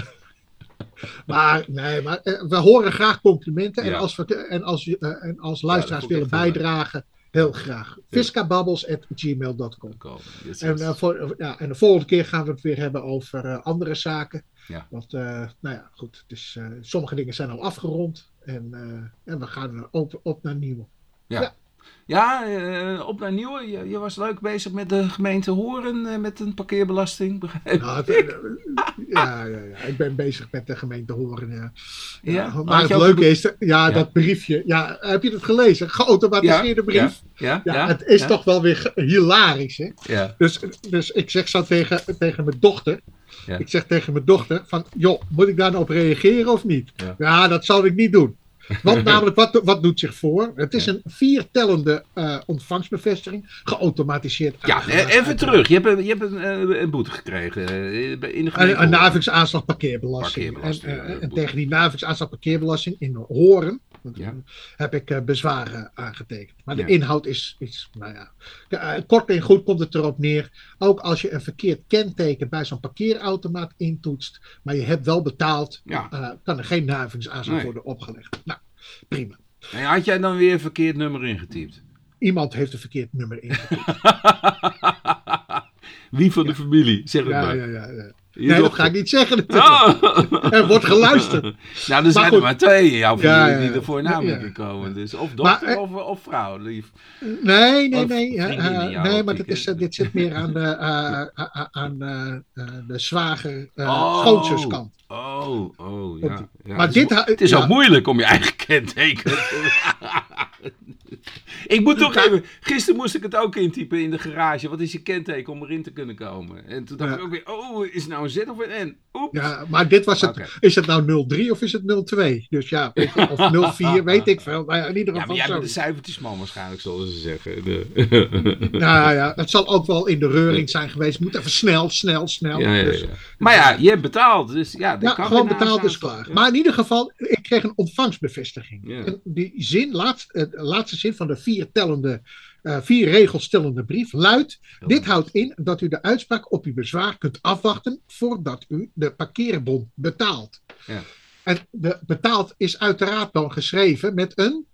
Maar, nee, maar uh, we horen graag complimenten. Ja. En, als we, en, als, uh, en als luisteraars ja, willen bijdragen, heel graag. Fiscababbels.gmail.com en, uh, voor, ja, en de volgende keer gaan we het weer hebben over uh, andere zaken. Ja. Want, nou ja, goed. Dus, sommige dingen zijn al afgerond. En, en we gaan op, op naar nieuwe. Ja. Ja. Uh, op naar nieuwe. Je, je, was leuk bezig met de gemeente Horen uh, met een parkeerbelasting, begrijp nou, ja, ja, ja, ik ben bezig met de gemeente Horen. Ja. ja? Maar het leuke is, ja, dat briefje. Ja, heb je het gelezen? Geautomatiseerde brief. Ja, ja, het is toch wel weer hilarisch, hè? Ja. Dus, dus ik zeg zo tegen, tegen mijn dochter. Ik zeg tegen mijn dochter van, joh, moet ik daar nou op reageren of niet? Ja, dat zal ik niet doen. Want namelijk, wat, wat doet zich voor? Het is een viertellende uh, ontvangstbevestiging, geautomatiseerd. Ja, even terug. Je hebt, een, je hebt een, eh, een boete gekregen. Eh, in de een, een navigsaanslag parkeerbelasting. parkeerbelasting. En, en tegen die navigsaanslag parkeerbelasting in Horen ja. heb ik bezwaren aangetekend. Maar de inhoud is, is, nou ja, kort en goed komt het erop neer. Ook als je een verkeerd kenteken bij zo'n parkeerautomaat intoetst, maar je hebt wel betaald, kan er geen navigsaanslag nee. worden opgelegd. Nou, prima. En had jij dan weer een verkeerd nummer ingetypt? Iemand heeft een verkeerd nummer ingetypt. Wie van de familie? Zeg het ja, maar. Ja, ja, ja. Nee, dat ga ik niet zeggen. Oh. Er wordt geluisterd. Nou, er zijn er maar twee in jouw familie die er voor naam komen. Dus of dochter maar, of, of, vrouw, lief. Nee, nee, nee. Uh, nee, maar dit, is, dit zit meer aan de, uh, aan, de zwager, uh, schoonzuskant. Oh, oh, ja. ja. Maar het, dit, is, het is ook moeilijk om je eigen kenteken ik moet toch even. Gisteren moest ik het ook intypen in de garage. Wat is je kenteken om erin te kunnen komen? En toen dacht ja. ik ook weer: oh, is het nou een Z of een N? Oeps. Ja, maar dit was het. Okay. Is het nou 03 of is het 02? Dus ja, of 04, weet ik veel. Maar ja, in ieder geval. Ja, maar jij bent de cijfertjes man waarschijnlijk, zullen ze zeggen. De... nou ja, het zal ook wel in de reuring zijn geweest. Moet even snel, snel, snel. Ja, ja, dus. Maar ja, je hebt betaald. Dus ja, kan gewoon betaald is klaar. Maar in ieder geval, ik kreeg een ontvangstbevestiging. En die zin, laatste, laatste zin van de vier tellende, uh, vier regels tellende brief luidt: Dit houdt in dat u de uitspraak op uw bezwaar kunt afwachten voordat u de parkeerbon betaalt. Ja. En de betaald is uiteraard dan geschreven met een.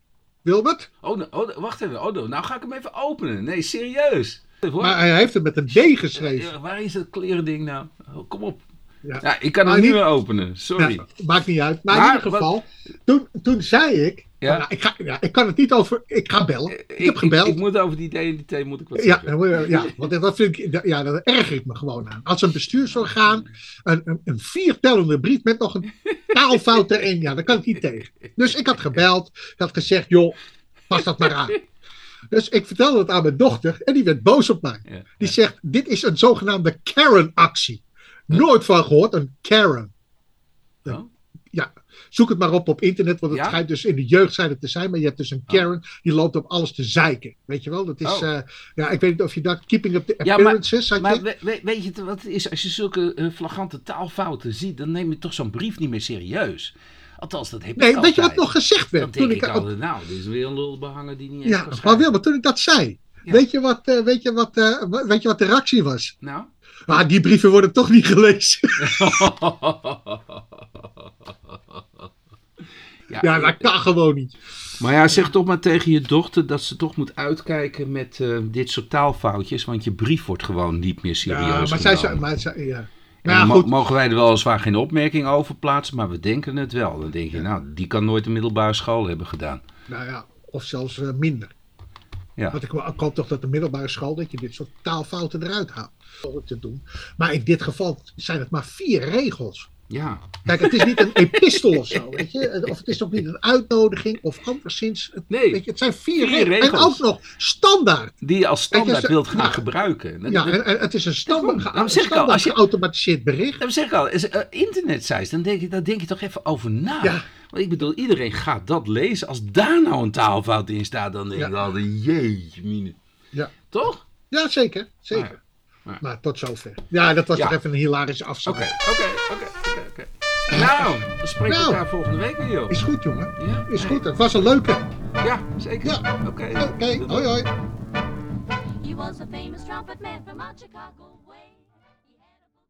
Wilbert? Oh, oh, wacht even. Oh, nou ga ik hem even openen. Nee, serieus. Maar hij heeft het met een D geschreven. Ja, waar is dat klerending nou? Oh, kom op. Ja. ja. ik kan het niet meer openen. Sorry. Ja, maakt niet uit. Maar, maar in ieder geval, toen, toen zei ik. Ja? Ik, ga, ja, ik kan het niet over. Ik ga bellen. Ik, ik heb gebeld. Ik, ik, moet over die identiteit moet ik wat ja, zeggen. Ja, want dat vind ik. Ja, daar erger ik me gewoon aan. Als een bestuursorgaan een, een, een viertellende brief met nog een taalfout erin. Ja, daar kan ik niet tegen. Dus ik had gebeld. Ik had gezegd, joh, pas dat maar aan. Dus ik vertelde het aan mijn dochter en die werd boos op mij. Die zegt: Dit is een zogenaamde Karen-actie. Nooit van gehoord, een Karen. Oh. Ja, zoek het maar op op internet, want het ja? schijnt dus in de jeugd zijn het te zijn. Maar je hebt dus een Karen, die loopt op alles te zeiken. Weet je wel? Dat is, oh. uh, ja, ik weet niet of je dat, keeping up the appearances. Ja, maar, maar weet, weet, je wat het is? Als je zulke uh, flagrante taalfouten ziet, dan neem je toch zo'n brief niet meer serieus. Althans, dat heb nee, ik weet altijd. je wat nog gezegd werd? Dan toen ik, ik altijd, nou, dit is weer een lul behangen die niet Ja, maar Wilma, toen ik dat zei, ja. weet, je wat, uh, weet, je wat, uh, weet je wat de reactie was? Nou? Ah, die brieven worden toch niet gelezen. ja, ja, dat kan gewoon niet. Maar ja, zeg toch maar tegen je dochter dat ze toch moet uitkijken met uh, dit soort taalfoutjes. Want je brief wordt gewoon niet meer serieus ja, maar zij, zij, maar zij, ja. Nou goed. mogen wij er weliswaar geen opmerking over plaatsen, maar we denken het wel. Dan denk je, nou, die kan nooit een middelbare school hebben gedaan. Nou ja, of zelfs uh, minder. Ja. Want ik, ik hoop toch dat de middelbare school, dat je dit soort taalfouten eruit haalt. Te doen. Maar in dit geval zijn het maar vier regels. Ja. Kijk, het is niet een epistel of zo, weet je. Of het is ook niet een uitnodiging of anderszins. Het, nee. Weet je, het zijn vier, vier regels. En ook nog standaard. Die je als standaard je, wilt gaan ja, gebruiken. Ja, en, en, het is een standaard, zeg standaard al, als je, geautomatiseerd bericht. Dan zeg ik al, is, uh, internetsites, dan denk, je, dan denk je toch even over na. Ja. Want ik bedoel, iedereen gaat dat lezen. Als daar nou een taalfout in staat, dan denk ik ja. altijd, jeetje mine. Ja. Toch? Ja, zeker. Zeker. Maar tot zover. Ja, dat was toch even een hilarische. Oké, oké, oké, oké. Nou, dan spreken we Nou. elkaar volgende week weer, joh. Is goed, jongen. Ja? Is goed. Het was een leuke. Ja, zeker. Ja. Oké. Oké, hoi hoi. He was a famous trumpet man from Chicago.